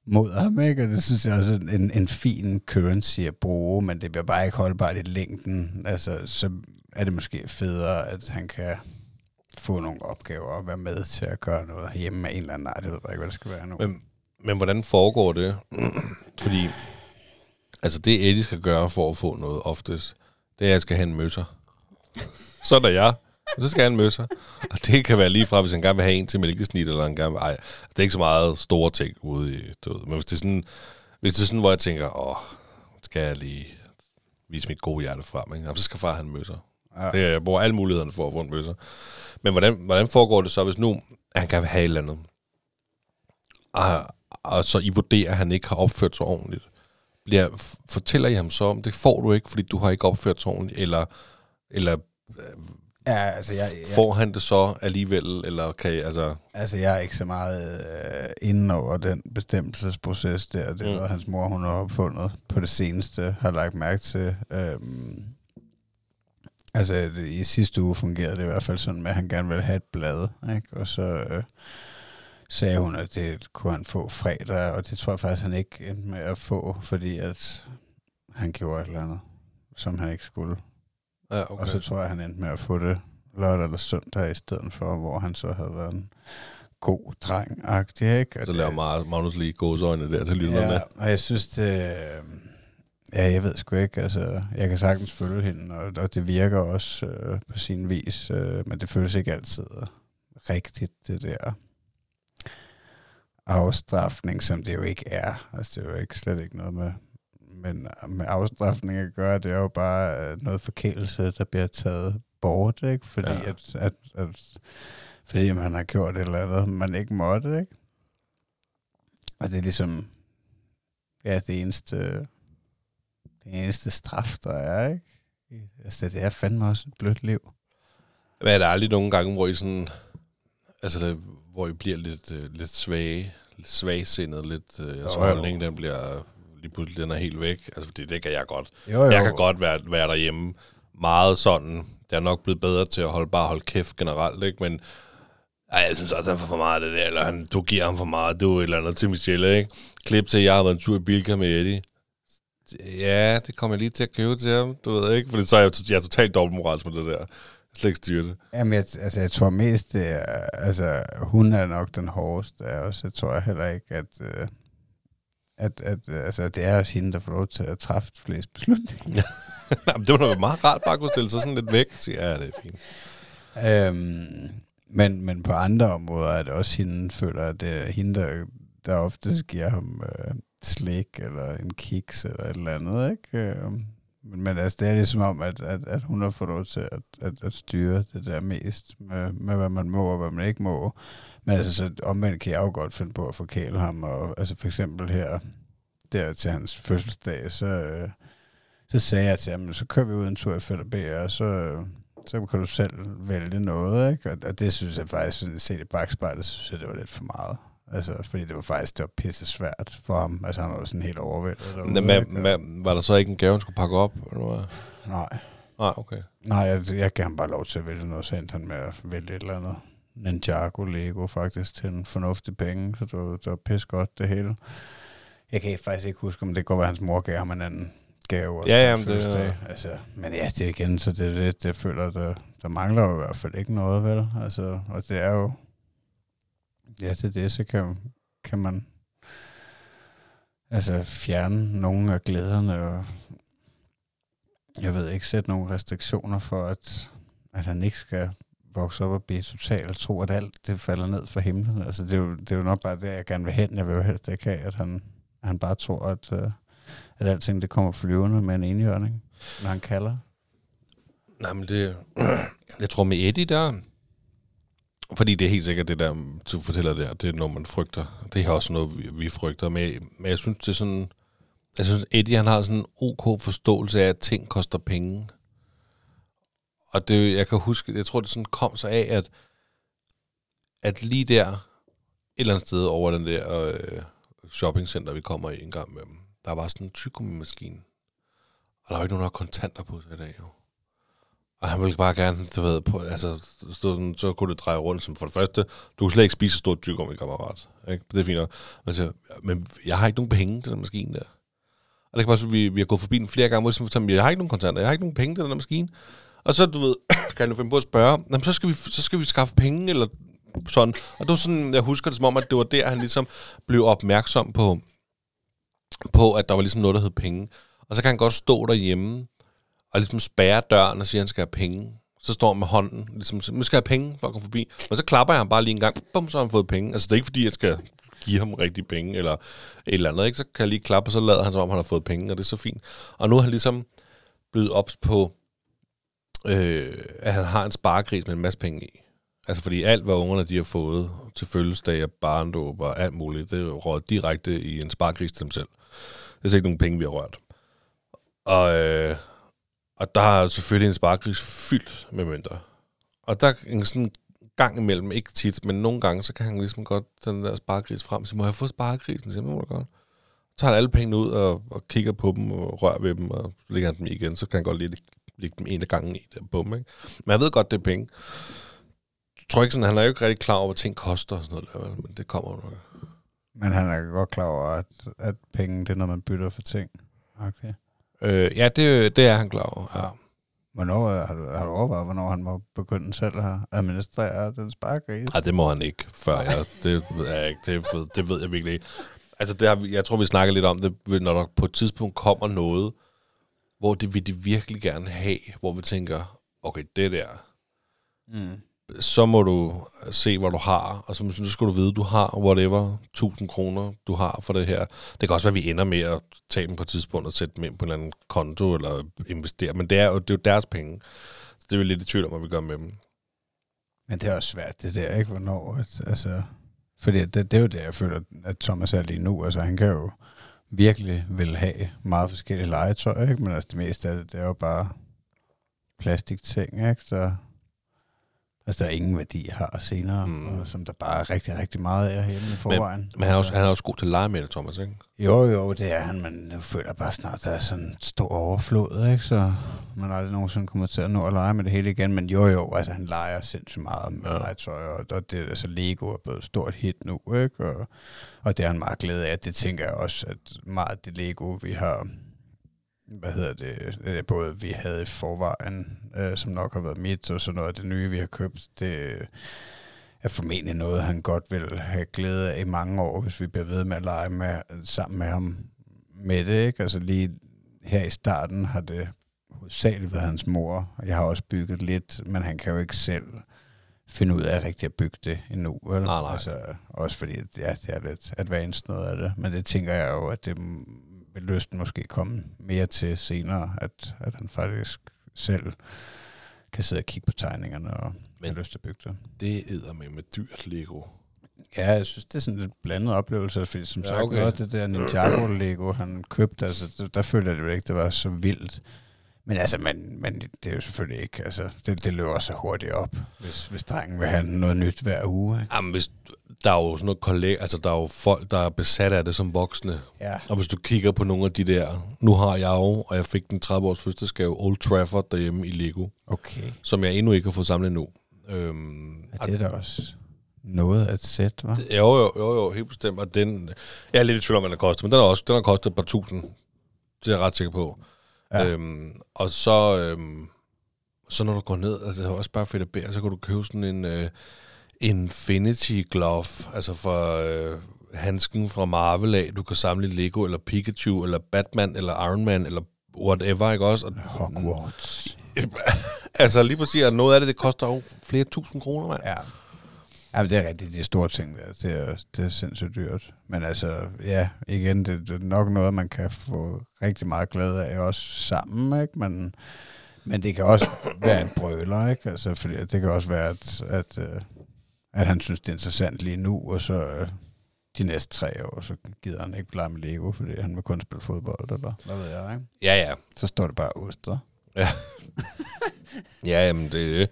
mod ham, ikke? Og det synes jeg også er en, en fin currency at bruge, men det bliver bare ikke holdbart i længden. Altså, så er det måske federe, at han kan få nogle opgaver og være med til at gøre noget hjemme af en eller anden art. Jeg ved bare ikke, hvad det skal være nu. Men, men hvordan foregår det? Fordi, altså det Eddie skal gøre for at få noget oftest, det er, at jeg skal have en møsser. Sådan er jeg. Og så skal han møsser. Og det kan være lige fra, hvis han gerne vil have en til mælkesnit, eller han gerne vil... Ej, det er ikke så meget store ting ude i... Du ved. Men hvis det er sådan, hvis det er sådan, hvor jeg tænker, åh, skal jeg lige vise mit gode hjerte frem, ikke? Jamen, så skal far have en møsser. Ja. Det, er- jeg bruger alle mulighederne for at få en møsser. Men hvordan, hvordan foregår det så, hvis nu han gerne vil have et eller andet, og, og så I vurderer, at han ikke har opført sig ordentligt? Bliver, fortæller I ham så om, det får du ikke, fordi du har ikke opført sig ordentligt, eller, eller Ja, altså jeg, jeg, får han det så alligevel, eller kan I, altså... Altså, jeg er ikke så meget øh, inde over den bestemmelsesproces der. Det er mm. noget, hans mor hun har opfundet på det seneste, har lagt mærke til. Øhm, altså, det, i sidste uge fungerede det i hvert fald sådan med, at han gerne ville have et blad. Ikke? Og så øh, sagde hun, at det kunne han få fredag, og det tror jeg faktisk, han ikke endte med at få, fordi at han gjorde et eller andet, som han ikke skulle. Ja, Okay. Og så tror jeg, han endte med at få det lørdag eller søndag i stedet for, hvor han så havde været en god dreng ikke? Og Så laver Magnus lige gåseøjne der til lytterne. Ja, og jeg synes, det... øh, Ja, jeg ved sgu ikke. Altså, jeg kan sagtens følge hende, og, og det virker også øh, på sin vis, øh, men det føles ikke altid rigtigt, det der. afstraffning, som det jo ikke er. Altså, det er jo ikke slet ikke noget med, men med afstraffning at gøre, det er jo bare øh, noget forkælelse, der bliver taget bort, ikke? Fordi, Ja. at, at, at, fordi man har gjort et eller andet, man ikke måtte, ikke? Og det er ligesom, ja, det eneste, det eneste straf, der er, ikke? Altså, det er fandme også et blødt liv. Men er der aldrig nogle gange, hvor I sådan... Altså, hvor I bliver lidt, øh, lidt svage, lidt svagsindet, lidt... Øh, jeres Jo, jo. holdning, den bliver lige pludselig den er helt væk. Altså, fordi det kan jeg godt. Jo, Jeg kan godt være, være derhjemme meget sådan. Det er nok blevet bedre til at holde, bare holde kæft generelt, ikke? Men ej, jeg synes også, han får for meget af det der, eller han, du giver ham for meget, du er et eller andet til Michelle, ikke? Klip til, jeg har været en tur i Bilka med Eddie. Ja, det kommer jeg lige til at købe til ham, du ved ikke? Fordi så er jeg, jeg er totalt dobbeltmoralsk med det der. Jeg slet ikke styre det. Jamen, jeg, altså, jeg tror mest, det er, altså, hun er nok den hårdeste af os. Jeg tror heller ikke, at, øh, at, at øh, altså, det er også hende, der får lov til at træffe flest beslutninger. Jamen, det var noget meget rart bare at kunne stille sig sådan lidt væk og sige, ja, det er fint. øhm, men, men på andre områder er det også hende, føler at det er hende, der, der oftest giver ham øh, slik eller en kiks eller et eller andet, ikke? Øhm, men, men altså, det er ligesom om, at, at, at hun har fået lov til at, at, at styre det der mest med, med, hvad man må og hvad man ikke må. Men altså, så omvendt kan jeg jo godt finde på at forkæle ham. Og, altså for eksempel her, der til hans fødselsdag, så, øh, så sagde jeg til ham, så kører vi ud en tur i Fælder og så, øh, så kan du selv vælge noget, ikke? Og, og det synes jeg faktisk, sådan set i bagspejlet, så synes jeg, det var lidt for meget. Altså, fordi det var faktisk, det var pisse svært for ham. Altså, han var sådan helt overvældet. derude, Men, men, men, var der så ikke en gave, han skulle pakke op? Eller hvad? Nej. Nej, okay. Nej, jeg, jeg gav ham bare lov til at vælge noget, så endte han med at vælge et eller andet Ninjago Lego faktisk til en fornuftig penge, så det var, det var pisse godt det hele. Jeg kan faktisk ikke huske, om det går, at hans mor gav ham en anden gave. Ja, til jamen, det er-. Altså, men ja, det er igen, så det er det, jeg føler, der, der mangler jo i hvert fald ikke noget, vel? Altså, og det er jo, ja, det er det, så kan, kan man altså fjerne nogle af glæderne og jeg ved ikke, sætte nogle restriktioner for, at, at han ikke skal vokse op og blive totalt tro, at alt det falder ned fra himlen. Altså, det er, jo, det er jo nok bare det, jeg gerne vil hen. Jeg vil jo helst ikke have, at han, han bare tror, at, uh, at alting det kommer flyvende med en enhjørning, når han kalder. Nej, men det... Jeg tror med Eddie der... Fordi det er helt sikkert det der, du fortæller der, det er noget, man frygter. Det er også noget, vi, vi frygter. Men, men jeg synes, det er sådan... Jeg synes, Eddie han har sådan en ok forståelse af, at ting koster penge. Og det, jeg kan huske, jeg tror, det sådan kom så af, at, at lige der, et eller andet sted over den der øh, shoppingcenter, vi kommer i en gang med dem, der var sådan en tyggegummi-maskine. Og der var ikke nogen, der har kontanter på sig i dag, jo. Og han ville bare gerne, du ved, på, altså, stå sådan, så kunne det dreje rundt. Som for det første, du kan slet ikke spise så stort tyggegummi, kammerat. Ikke? Det er fint nok. Men, så, men jeg har ikke nogen penge til den maskine der. Og det kan bare så, vi, vi har gået forbi den flere gange, hvor jeg har ikke nogen kontanter, jeg har ikke nogen penge til den der maskine. Og så, du ved, kan du finde på at spørge, Jamen, så, skal vi, så skal vi skaffe penge, eller sådan. Og det var sådan, jeg husker det som om, at det var der, han ligesom blev opmærksom på, på, at der var ligesom noget, der hed penge. Og så kan han godt stå derhjemme, og ligesom spærre døren og sige, at han skal have penge. Så står han med hånden, ligesom, nu skal jeg have penge for at komme forbi. Men så klapper jeg ham bare lige en gang, bum, så har han fået penge. Altså det er ikke fordi, jeg skal give ham rigtig penge, eller et eller andet, ikke? Så kan jeg lige klappe, og så lader han, som om han har fået penge, og det er så fint. Og nu er han ligesom blevet ops på, øh, at han har en sparegris med en masse penge i. Altså fordi alt, hvad ungerne de har fået til fødselsdag og barndåb og alt muligt, det er råd direkte i en sparegris til dem selv. Det er så ikke nogen penge, vi har rørt. Og, øh, og der er selvfølgelig en sparegris fyldt med mønter. Og der er en sådan gang imellem, ikke tit, men nogle gange, så kan han ligesom godt den der sparegris frem og sige, må jeg få sparegrisen? Så må du godt. Så tager han alle pengene ud og, og kigger på dem og rører ved dem, og lægger dem i igen, så kan han godt lige lægge dem en af gangen i der bum, ikke? Men jeg ved godt, det er penge. Jeg tror ikke sådan, han er jo ikke rigtig klar over, hvad ting koster og sådan noget men det kommer nok. Men han er godt klar over, at, at penge, det er noget, man bytter for ting. Okay. Øh, ja, det, det er han klar over, ja. Hvornår, øh, har, du, har du overvejet, hvornår han må begynde selv at administrere den sparegris? Ej, det må han ikke, før jeg... Det ved jeg ikke. Det det ved jeg virkelig ikke. Altså, det har, jeg tror, vi snakker lidt om det, når der på et tidspunkt kommer noget, hvor det vil de virkelig gerne have, hvor vi tænker, okay, det der, Mm. så må du se, hvad du har, og så, så skal du vide, du har whatever 1000 kroner, du har for det her. Det kan også være, at vi ender med at tage dem på et tidspunkt og sætte dem ind på en eller anden konto eller investere, men det er jo, det er jo deres penge. Så det er vi lidt i tvivl om, hvad vi gør med dem. Men det er også svært, det der, ikke? Hvornår, altså... Fordi det, det er jo det, jeg føler, at Thomas er lige nu. Altså, han kan jo virkelig vil have meget forskellige legetøj, ikke? Men altså, det meste af det, det er jo bare plastikting, ikke? Så, altså, der er ingen værdi har senere, Mm. og som der bare er rigtig, rigtig meget af hjemme i forvejen. Men han er, også, Altså, han er også god til at lege med det, Thomas, ikke? Jo, jo, det er han, men jeg føler bare snart, at der er sådan en stor overflod, ikke? Så man aldrig nogensinde kommer til at nå at lege med det hele igen. Men jo, jo, altså han leger sindssygt meget med Ja. legetøj, og, og det, altså Lego er blevet et stort hit nu, ikke? Og, og det er han meget glæde af. Det tænker jeg også, at meget af det Lego, vi har, hvad hedder det, det både vi havde i forvejen, øh, som nok har været mit, og så noget af det nye, vi har købt, det er formentlig noget, han godt vil have glæde af i mange år, hvis vi bliver ved med at lege med, sammen med ham med det. Ikke? Altså lige her i starten har det hovedsageligt været hans mor, og jeg har også bygget lidt, men han kan jo ikke selv finde ud af rigtig at bygge det endnu. Vel? Nej, nej. Altså, også fordi, ja, det er lidt advanced noget af det, men det tænker jeg jo, at det vil lysten måske komme mere til senere, at, at han faktisk selv kan sidde og kigge på tegningerne og Men- har lyst til at bygge det. Det æder med med dyrt Lego. Ja, jeg synes, det er sådan lidt blandet oplevelse, fordi som Ja, sagt, okay. noget af det der Ninjago Lego, han købte, altså, der, der følte jeg det ikke, det var så vildt. Men altså, men, men det er jo selvfølgelig ikke, altså, det, det løber så hurtigt op, hvis, hvis drengen vil have noget nyt hver uge. Ikke? Jamen, hvis, der er jo sådan noget kolleg, altså der er jo folk, der er besat af det som voksne. Ja. Og hvis du kigger på nogle af de der, nu har jeg jo, og jeg fik den 30 års fødselsdagsgave, Old Trafford derhjemme i Lego, Okay. som jeg endnu ikke har fået samlet endnu. Øhm, Ja, det er da også noget at sætte, hva'? Jo, jo, jo, jo, helt bestemt. Og den, jeg er lidt i tvivl om, hvad den har kostet, men den har også den har kostet et par tusind. Det er jeg ret sikker på. Ja. Øhm, og så, øhm, så når du går ned, altså det er også bare fedt at bære, så kan du købe sådan en øh, Infinity Glove, altså fra øh, handsken fra Marvel af. Du kan samle Lego, eller Pikachu, eller Batman, eller Iron Man, eller whatever, ikke også? Og, Hogwarts. altså lige præcis, at noget af det, det koster jo flere tusind kroner, mand. Ja. Ja, men det er rigtigt, de store ting der. Det er, det er sindssygt dyrt. Men altså, ja, igen, det, det er nok noget, man kan få rigtig meget glæde af, også sammen, ikke? Men, men det kan også være en brøler, ikke? Altså, fordi det kan også være, at, at, øh, at han synes, det er interessant lige nu, og så øh, de næste tre år, så gider han ikke lege med Lego, fordi han vil kun spille fodbold, eller hvad ved jeg, ikke? Ja, ja. Så står det bare oster. Ja, jamen det er det.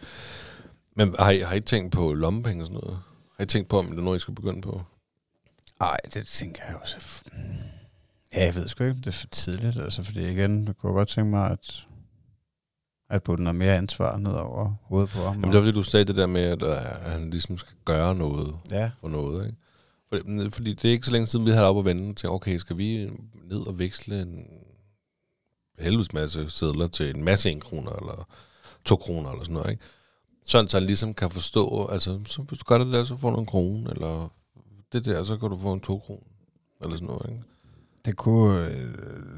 Men har I, har I tænkt på lommepenge og sådan noget? Har I tænkt på, om det er noget, I skal begynde på? Nej, det tænker jeg også. f- Ja, jeg ved sgu ikke, det er for tidligt, altså, fordi igen, jeg kunne godt tænke mig, at, at putte noget mere ansvar ned over hovedet på ham. Jamen, det er fordi, du sagde det der med, at, øh, at han ligesom skal gøre noget ja, for noget, ikke? Fordi, fordi det er ikke så længe siden, vi havde op og vende til, okay, skal vi ned og veksle en helvedes masse sædler til en masse en kroner, eller to kroner, eller sådan noget, ikke? Sådan, så han ligesom kan forstå, altså, så hvis du gør det der, så får du en krone, eller det der, så kan du få en to kroner, eller sådan noget, ikke? det kunne, øh,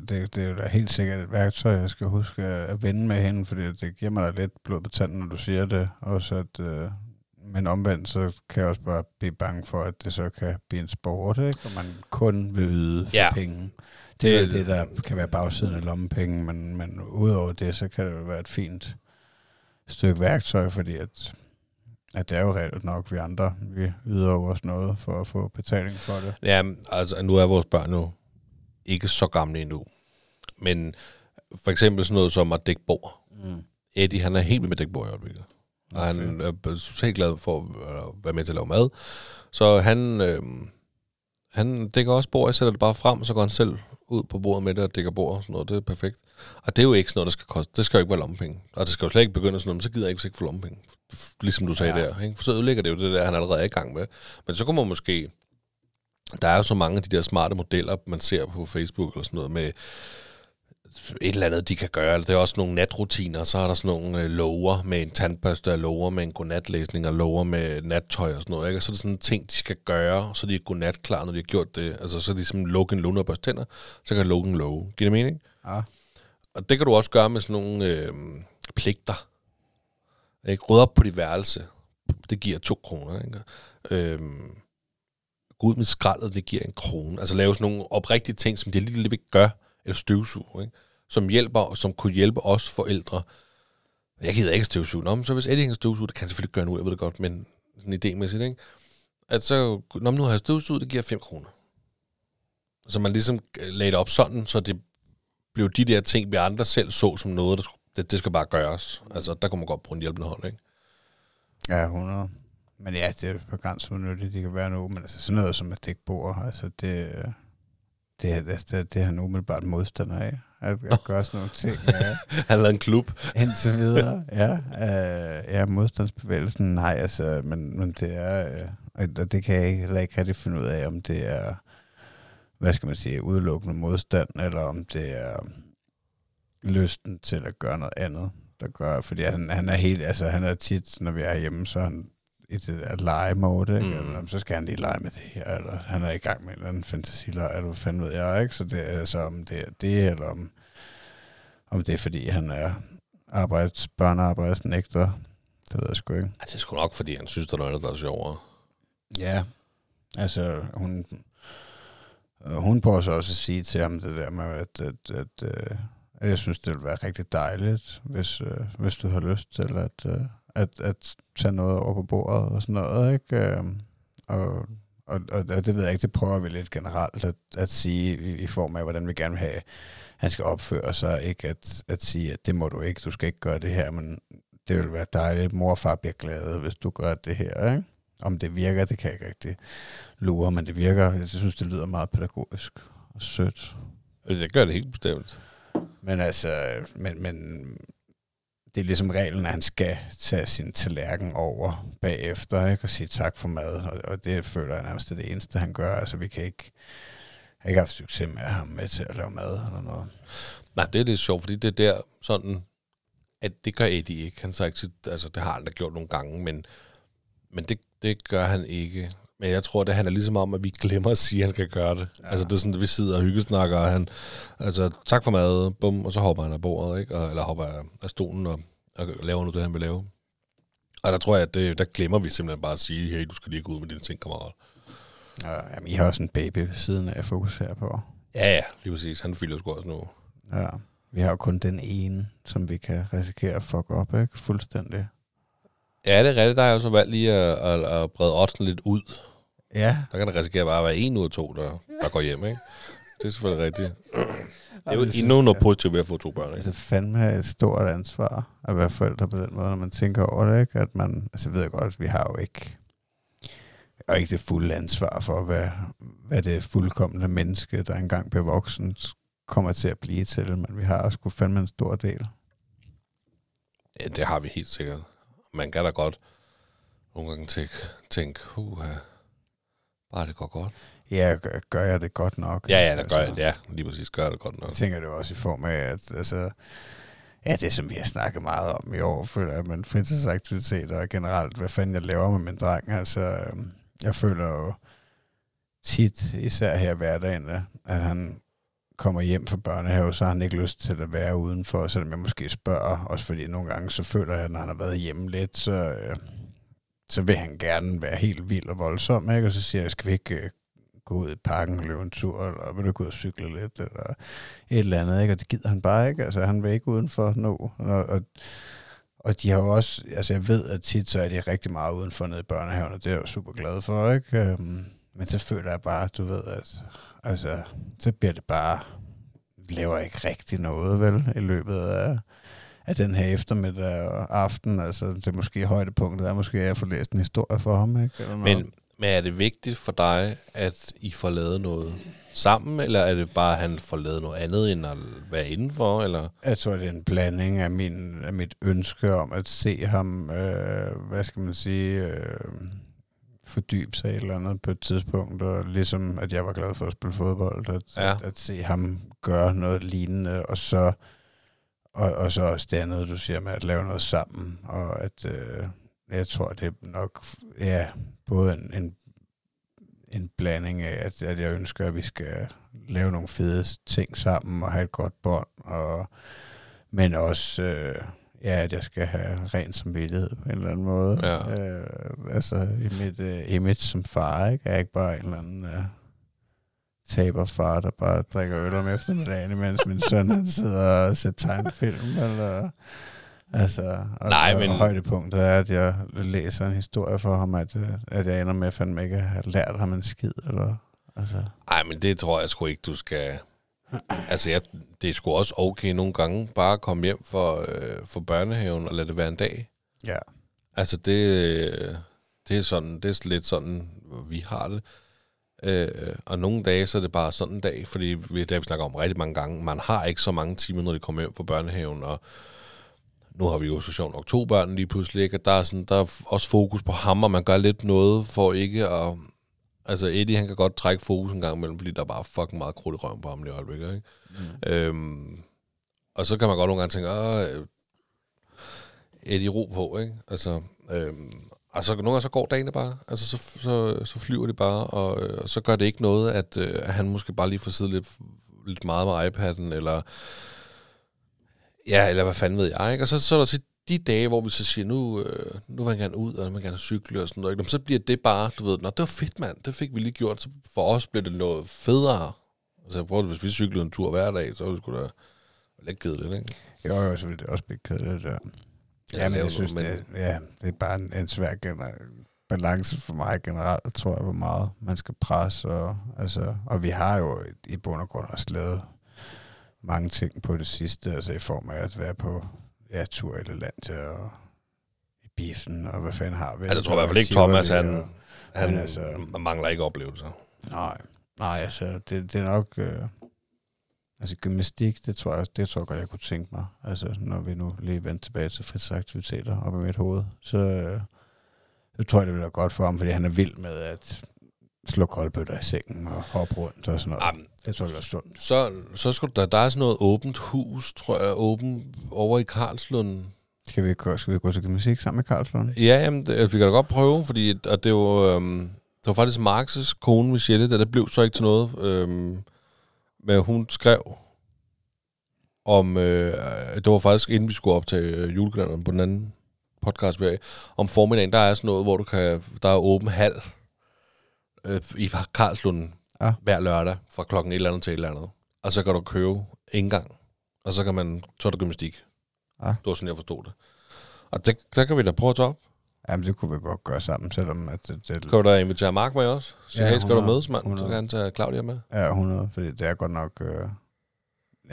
det, det er jo da helt sikkert et værktøj, jeg skal huske at vende med hende, fordi det giver mig da lidt blod på tanden, når du siger det. Også at, øh, men omvendt, så kan jeg også bare blive bange for, at det så kan blive en sport, ikke? Og man kun vil yde for Ja. penge. Det er Det- det, der kan være bagsiden af lommepenge, men, men udover det, så kan det jo være et fint stykke værktøj, fordi at, at det er jo reelt nok, vi andre, vi yder jo også noget for at få betaling for det. Ja, altså nu er vores børn jo ikke så gamle endnu. Men for eksempel sådan noget som at dække bord. Mm. Eddie, han er helt vild med at dække bord i øjeblikket. Og han er helt glad for at være med til at lave mad. Så han, øh, han dækker også bord. Jeg sætter det bare frem, så går han selv ud på bordet med det og dækker bord og sådan noget. Det er perfekt. Og det er jo ikke sådan noget, der skal koste. Det skal jo ikke være lommepenge. Og det skal jo slet ikke begynde sådan noget, men så gider jeg ikke, ikke får lommepenge. Ligesom du sagde. Ja. der. Ikke? For så ødelægger det jo det der, han allerede er i gang med. Men så kunne man måske... Der er jo så mange af de der smarte modeller, man ser på Facebook eller sådan noget med et eller andet, de kan gøre. Der er også nogle natrutiner, så er der sådan nogle øh, lover med en tandbørste og lover med en godnatlæsning og lover med nattøj og sådan noget. Ikke? Og så er det sådan ting, de skal gøre, så de er godnatklar, når de har gjort det. Altså så er de som Logan Luna og børste tænder, så kan Logan love. Giver det mening? Ja. Og det kan du også gøre med sådan nogle øh, pligter. Ikke? Rydde op på dit værelse. det giver to kroner. Ikke? Øhm, gå ud med skraldet, det giver en krone. Altså lave sådan nogle oprigtige ting, som de lige ikke gør, eller støvsuger, ikke? som hjælper, som kunne hjælpe os forældre. Jeg gider ikke støvsuge. Nå, men så hvis Eddie kan støvsuge, det kan jeg selvfølgelig gøre nu, jeg ved det godt, men sådan idémæssigt, ikke? At så, når nu har jeg støvsuget, det giver 5 kroner. Så man ligesom øh, lagde det op sådan, så det blev de der ting, vi andre selv så som noget, der skulle, det, det skal bare gøres. Altså, der kunne man godt bruge en hjælpende hånd, ikke? Ja, 100. Men ja, det er på grænsen, nyttigt det kan være nu. Men altså sådan noget som at dække bord, altså det, øh, det, er- det, det, det er han umiddelbart modstander af. At, at gøre sådan nogle ting. Ja. Han lavede en klub. Indtil videre, ja. Øh, ja, modstandsbevægelsen, nej, altså, men, men det er, øh, og det kan jeg ikke, heller ikke rigtig finde ud af, om det er, hvad skal man sige, udelukkende modstand, eller om det er lysten til at gøre noget andet, der gør, fordi han, han er helt, altså han er tit, når vi er hjemme, så er han i det der legemode, ikke? Mm. Eller, så skal han lige lege med det her, eller han er i gang med en eller anden fantasilej, eller hvad fanden ved jeg, ikke? Så det er altså, om det er det, eller om, om det er, fordi han er arbejds, børnearbejdsnægter. Det ved jeg sgu ikke. Altså, det er sgu nok, fordi han synes, der er noget, der er sjovere. Ja, altså hun, hun prøver så også at sige til ham det der med, at, at, at, øh, at jeg synes, det ville være rigtig dejligt, hvis, øh, hvis du har lyst til at, øh, at, at tage noget over på bordet og sådan noget, ikke? Øh, og, og, og, og det ved jeg ikke, det prøver vi lidt generelt at, at sige i, i form af, hvordan vi gerne vil have, han skal opføre sig, ikke at, at sige, at det må du ikke, du skal ikke gøre det her, men det vil være dejligt, mor og far bliver glade, hvis du gør det her, ikke? Om det virker, det kan jeg ikke rigtig lure, men det virker. Jeg synes, det lyder meget pædagogisk og sødt. Det gør det helt bestemt. Men altså, men, men det er ligesom reglen, at han skal tage sin tallerken over bagefter, ikke? Og sige tak for mad. Og, og det føler jeg nærmest er det eneste, han gør. Altså, vi kan ikke... Jeg har ikke haft succes med ham med til at lave mad eller noget. Nej, det er lidt sjovt, fordi det er der sådan, at det gør Eddie ikke. Han så ikke altså det har han da gjort nogle gange, men, men det, det gør han ikke. Men jeg tror, det handler ligesom om, at vi glemmer at sige, at han skal gøre det. Ja. Altså det er sådan, at vi sidder og hyggesnakker, og han, altså tak for mad, bum, og så hopper han af bordet, ikke? Og, eller hopper af, stolen og, og laver noget, det han vil lave. Og der tror jeg, at det, der glemmer vi simpelthen bare at sige, hey, du skal lige gå ud med dine ting, kammerat. Ja, jamen, I har også en baby ved siden af at fokusere på. Ja, ja, lige præcis. Han fylder sgu også nu. Ja. Vi har jo kun den ene, som vi kan risikere at fuck op, ikke? Fuldstændig. Ja, det er rigtigt. Der er jo så valgt lige at, at, at brede oddsen lidt ud. Ja. Der kan der risikere bare at være en ud af to, der, der går hjem, ikke? Det er selvfølgelig rigtigt. Det er jo det endnu noget positivt ved at få to børn, ikke? Altså fandme et stort ansvar at være forældre på den måde, når man tænker over det, ikke? At man, altså ved jeg godt, at vi har jo ikke, og ikke det fulde ansvar for, hvad, hvad det fuldkommende menneske, der engang bliver voksen, kommer til at blive til, men vi har sgu fandme en stor del. Ja, det har vi helt sikkert. Man kan da godt nogle gange tænke, tænke uh, bare det går godt. Ja, gør, gør jeg det godt nok? Ja, ja, gør Altså, jeg, ja, lige præcis gør jeg det godt nok. Jeg tænker det også i form af, at altså, ja, det som vi har snakket meget om i år, føler jeg, men fritidsaktiviteter og generelt, hvad fanden jeg laver med min dreng, altså, øhm, jeg føler jo tit, især her i hverdagen, at han kommer hjem fra børnehave, så har han ikke lyst til at være udenfor, selvom jeg måske spørger, også fordi nogle gange, så føler jeg, at når han har været hjemme lidt, så, øh, så vil han gerne være helt vild og voldsom, ikke? og så siger jeg, skal vi ikke øh, gå ud i parken og løbe en tur, eller vil du gå ud og cykle lidt, eller et eller andet, ikke? og det gider han bare ikke, altså han vil ikke udenfor nu, og, og, og de har jo også, altså jeg ved, at tit så er de rigtig meget udenfor nede i børnehaven, og det er jeg jo super glad for, ikke? Øhm, men så føler jeg bare, du ved, at altså, så bliver det bare, laver ikke rigtig noget, vel, i løbet af, af den her eftermiddag og aften, altså det er måske højdepunktet, er måske, at jeg får læst en historie for ham, ikke? Eller noget. Men, men er det vigtigt for dig, at I får lavet noget sammen, eller er det bare, at han får lavet noget andet, end at være indenfor, eller? Jeg tror, det er en blanding af, min, af mit ønske om at se ham, øh, hvad skal man sige, øh, fordybe sig eller andet på et tidspunkt, og ligesom at jeg var glad for at spille fodbold, at, ja. at, at se ham gøre noget lignende, og så, og, og så også det andet, du siger med at lave noget sammen, og at øh, jeg tror, det er nok ja, både en, en, en blanding af, at, at jeg ønsker, at vi skal lave nogle fede ting sammen og have et godt bånd, og, men også, øh, ja, at jeg skal have ren samvittighed på en eller anden måde. Ja. Øh, altså i mit øh, image som far, ikke? Er jeg ikke bare en eller anden øh, taberfar, der bare drikker øl om eftermiddagen, mens min søn han sidder og ser tegnefilm, eller... Altså, og, Nej, men- og højdepunktet er, at jeg læser en historie for ham, at, øh, at jeg ender med at fandme ikke have lært ham en skid, eller... Altså, Nej, men det tror jeg sgu ikke, du skal... Altså, jeg, det er sgu også okay nogle gange bare at komme hjem for, øh, for børnehaven og lade det være en dag. ja. Altså, det, øh, det er sådan, det er lidt sådan, vi har det. Øh, og nogle dage, så er det bare sådan en dag, fordi vi, det har vi snakket om rigtig mange gange. Man har ikke så mange timer, når de kommer hjem fra børnehaven, og nu har vi jo så sjovt nok to børn lige pludselig, ikke? Og der er, sådan, der er også fokus på ham, og man gør lidt noget for ikke at... Altså, Eddie, han kan godt trække fokus en gang imellem, fordi der er bare fucking meget krudt i røven på ham lige i øjeblikket, ikke? Mm. Øhm, og så kan man godt nogle gange tænke, åh, øh, Eddie, ro på, ikke? Altså, øhm, Altså, nogle gange så går dagene bare, altså så, så, så flyver det bare, og, øh, så gør det ikke noget, at, øh, at han måske bare lige får siddet lidt, lidt meget med iPad'en, eller ja, eller hvad fanden ved jeg, ikke? Og så, så er der så de dage, hvor vi så siger, nu, øh, nu vil jeg gerne ud, og nu vil jeg gerne cykle og sådan noget, ikke? Så bliver det bare, du ved, nå, det var fedt, mand, det fik vi lige gjort, så for os blev det noget federe. Altså, jeg prøver, hvis vi cyklede en tur hver dag, så ville det sgu da lidt kedeligt, ikke? Jo, jo, så ville det også blive kedeligt. Ja, Ja, men jeg synes, noget, det, ja, det er bare en, en svær gener- balance for mig generelt, tror jeg, hvor meget man skal presse. Og, altså, og vi har jo i bund og grund også lavet mange ting på det sidste, altså i form af at være på ja, tur i Lalandia og i biffen, og hvad fanden har vi? Altså, jeg tror i hvert fald ikke, Thomas, han, og- han altså- mangler ikke oplevelser. Nej, nej, altså, det, det er nok... Øh, altså, gymnastik, det tror jeg, det tror jeg godt, jeg kunne tænke mig. Altså, når vi nu lige vender tilbage til fritidsaktiviteter op i mit hoved, så, øh, så tror jeg, det vil være godt for ham, fordi han er vild med at slå koldbøtter i sengen og hoppe rundt og sådan noget. Jamen, det tror jeg bliver sundt. så, så skulle der, der er sådan noget åbent hus, tror jeg, åbent over i Karlslund. Skal vi, gå, skal vi gå til gymnastik sammen med Karlslund? Ja, jamen, det, vi kan da godt prøve, fordi og det var, øhm, det var faktisk Marks' kone, Michelle, der det blev så ikke til noget. Øhm, men hun skrev om, øh, det var faktisk inden vi skulle optage øh, julekalenderen på den anden podcast, om formiddagen, der er sådan noget, hvor du kan, der er åben hal øh, i Karlslund Ja. hver lørdag fra klokken et eller andet til et eller andet. Og så kan du købe indgang, og så kan man, så er der gymnastik. Ja. Det var sådan, jeg forstod det. Og det, der kan vi da prøve at tage op. Jamen, det kunne vi godt gøre sammen, selvom at det, det Kan du da invitere Mark med også? Så Ja, ja, hey, skal du 100, mødes, mand? Så 100. kan han tage Claudia med. er 100, fordi det er godt nok øh,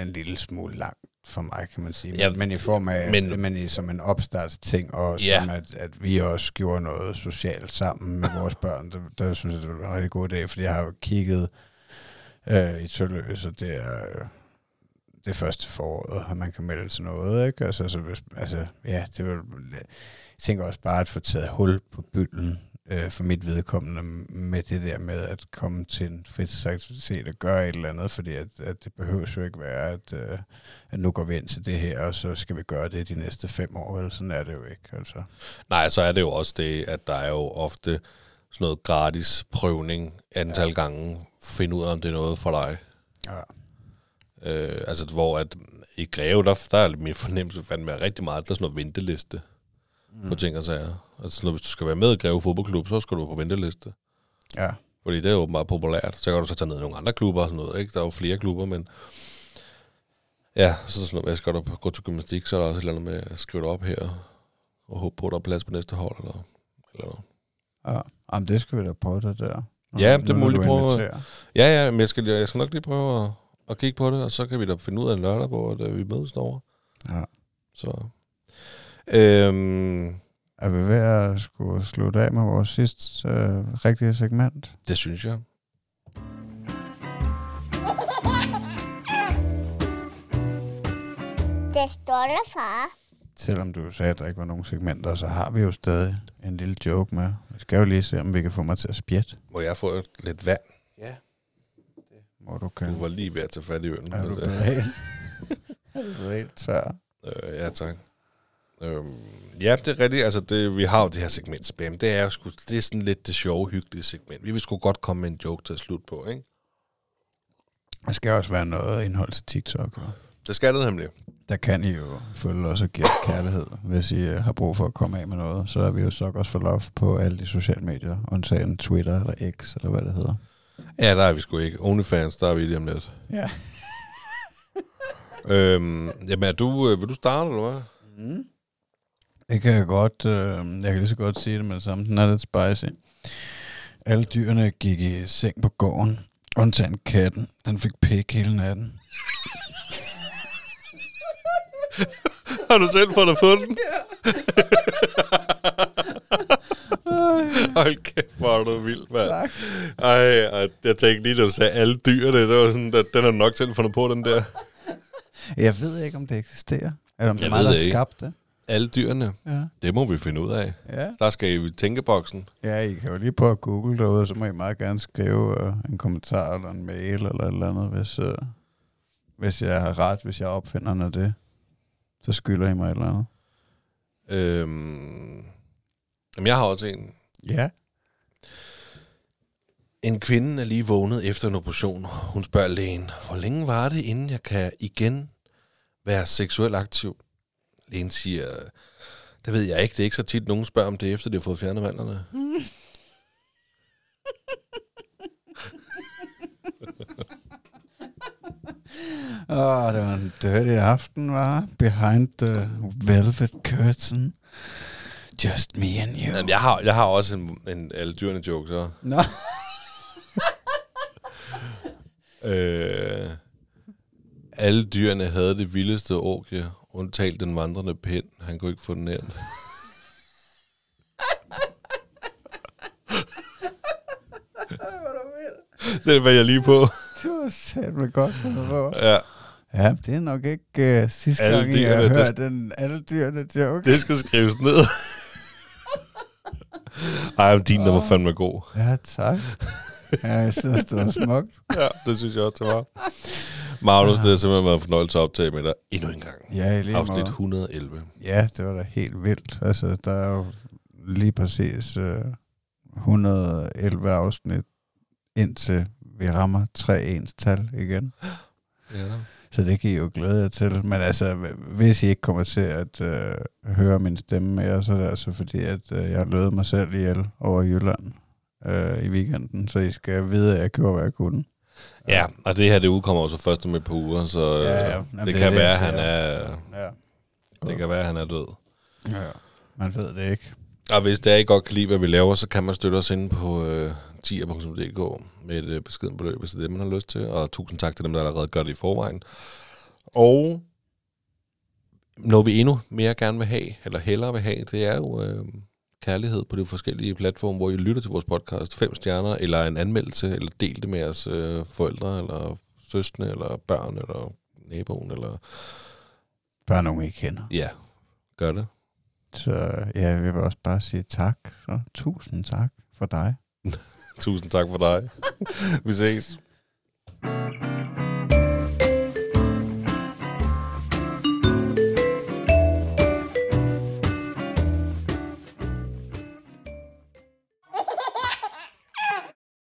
en lille smule langt for mig, kan man sige. Men, Ja, men i form af, men- men, i, som en opstartsting, og Ja. som at, at vi også gjorde noget socialt sammen med vores børn, der, der synes jeg, det være en rigtig god idé, fordi jeg har jo kigget øh, i Tølløs, og det er øh, det første foråret, at man kan melde til noget, ikke? Altså, så hvis, altså ja, det vil, jeg tænker også bare at få taget hul på bylden, øh, for mit vedkommende med det der med at komme til en fritidsaktivitet og gøre et eller andet, fordi at, at det behøver jo ikke være, at, øh, at nu går vi ind til det her, og så skal vi gøre det de næste fem år, eller sådan er det jo ikke. Altså. Nej, så er det jo også det, at der er jo ofte sådan noget gratis prøvning antal ja. gange. Find ud af, om det er noget for dig. Ja. Øh, altså, hvor at i Greve, der, der er min fornemmelse fandme rigtig meget, der er sådan noget venteliste mm. på ting og sager. Altså, når, hvis du skal være med i Greve Fodboldklub, så skal du på venteliste. Ja. Fordi det er åbenbart populært. Så kan du så tage ned i nogle andre klubber og sådan noget. Ikke? Der er jo flere klubber, men... Ja, så det sådan noget, med, skal du gå til gymnastik, så er der også et eller andet med at skrive dig op her, og håbe på, at der er plads på næste hold, eller, eller noget. ja. Jamen, det skal vi da prøve det der. Ja, det må lige prøve. Ja, ja, men jeg skal, jeg skal nok lige prøve at, at kigge på det, og så kan vi da finde ud af en lørdag, hvor at, vi mødes derovre. Ja. Så... Øhm, Er vi ved at skulle slutte af med vores sidste øh, rigtige segment? det synes jeg. Det stolte far. Selvom du sagde, at der ikke var nogen segmenter, så har vi jo stadig en lille joke med. Vi skal jo lige se, om vi kan få mig til at spjætte. Må jeg få lidt vand? Hvor du kan. Du var lige ved at tage fat i ølen. Er du er blevet helt tør? Øh, ja, tak. Øhm, ja, det er rigtigt. Altså, det, vi har jo det her segment spam. Det er jo sgu, det er sådan lidt det sjove, hyggelige segment. Vi vil sgu godt komme med en joke til at slutte på, ikke? Der skal også være noget indhold til TikTok. Og Det skal det nemlig. Der kan I jo følge os og give os kærlighed, hvis I øh, har brug for at komme af med noget. Så er vi jo Suckers for Love på alle de sociale medier, undtagen Twitter eller X, eller hvad det hedder. Ja, der er vi sgu ikke. Onlyfans, der er vi lige om lidt. Ja. Øhm, jamen, er du, øh, vil du starte, eller hvad? Mm. Det kan jeg godt. Øh, jeg kan lige så godt sige det med det samme. Den er lidt spicy. Alle dyrene gik i seng på gården, undtagen katten. Den fik pæk hele natten. Har du selv fået på den? Hold kæft, hvor er du vild, mand. Tak. Ej, og jeg tænkte lige, da du sagde alle dyrene, det var sådan, at den har du nok selv fundet på, den der. Jeg ved ikke, om det eksisterer. Eller om det er mig, der det har ikke. skabt det. Alle dyrene, Ja. det må vi finde ud af. Ja. Der skal I tænkeboksen. ja, I kan jo lige at google derude, så må I meget gerne skrive uh, en kommentar eller en mail eller et eller andet, hvis, uh, hvis jeg har ret, hvis jeg opfinder noget af det. Så skylder I mig et eller andet. Øhm, jamen, jeg har også en. Ja. En kvinde er lige vågnet efter en operation. Hun spørger lægen, hvor længe var det, inden jeg kan igen være seksuelt aktiv? Lægen siger, det ved jeg ikke. Det er ikke så tit, nogen spørger om det, efter de har fået fjernet vandrene. Åh, oh, det var en dirty aften, var Behind the velvet curtain. Just me and you. Jamen, jeg, har, jeg har også en, en alle dyrene joke, så. Nå. Øh, alle dyrene havde det vildeste orgie, undtalt den vandrende pind. Han kunne ikke få den ind. det var jeg lige på. Det var satme godt fundet på. Ja, Ja, det er nok ikke uh, sidste Alle gang, jeg har dyrene, hørt den alle dyrene joke. det skal skrives ned. Ej, men din, der var fandme god. Ja, tak. Ja, jeg synes, det var smukt. Ja, det synes jeg også, det var. Magnus, det har simpelthen været fornøjelse at optage med dig endnu en gang. Ja, i lige Afsnit måde. 111. Ja, det var da helt vildt. Altså, der er jo lige præcis uh, 111 afsnit, indtil vi rammer tre ens tal igen. Ja, da. Så det kan I jo glæde jer til. Men altså, hvis I ikke kommer til at øh, høre min stemme mere, så er det altså fordi, at øh, jeg løbet mig selv ihjel over Jylland øh, i weekenden. Så I skal vide, at jeg gjorde, hvad jeg kunne. Ja, og det her, det udkommer jo så først om et par uger, så Ja, ja. ja, Jamen, det, det kan det, være, han er, Ja. det kan være, han er død. ja. Man ved det ikke. Og hvis det er, I godt kan lide, hvad vi laver, så kan man støtte os inde på øh, tier.dk med et øh, beskeden beløb, hvis det er det, man har lyst til. Og tusind tak til dem, der allerede gør det i forvejen. Og noget vi endnu mere gerne vil have, eller hellere vil have, det er jo øh, kærlighed på de forskellige platforme, hvor I lytter til vores podcast. Fem stjerner, eller en anmeldelse, eller del det med jeres øh, forældre, eller søskende, eller børn, eller naboen, eller... Bare nogen, I kender. Ja, gør det. Så ja, jeg vil også bare sige tak. Så tusind tak for dig. Tusind tak for dig. vi ses.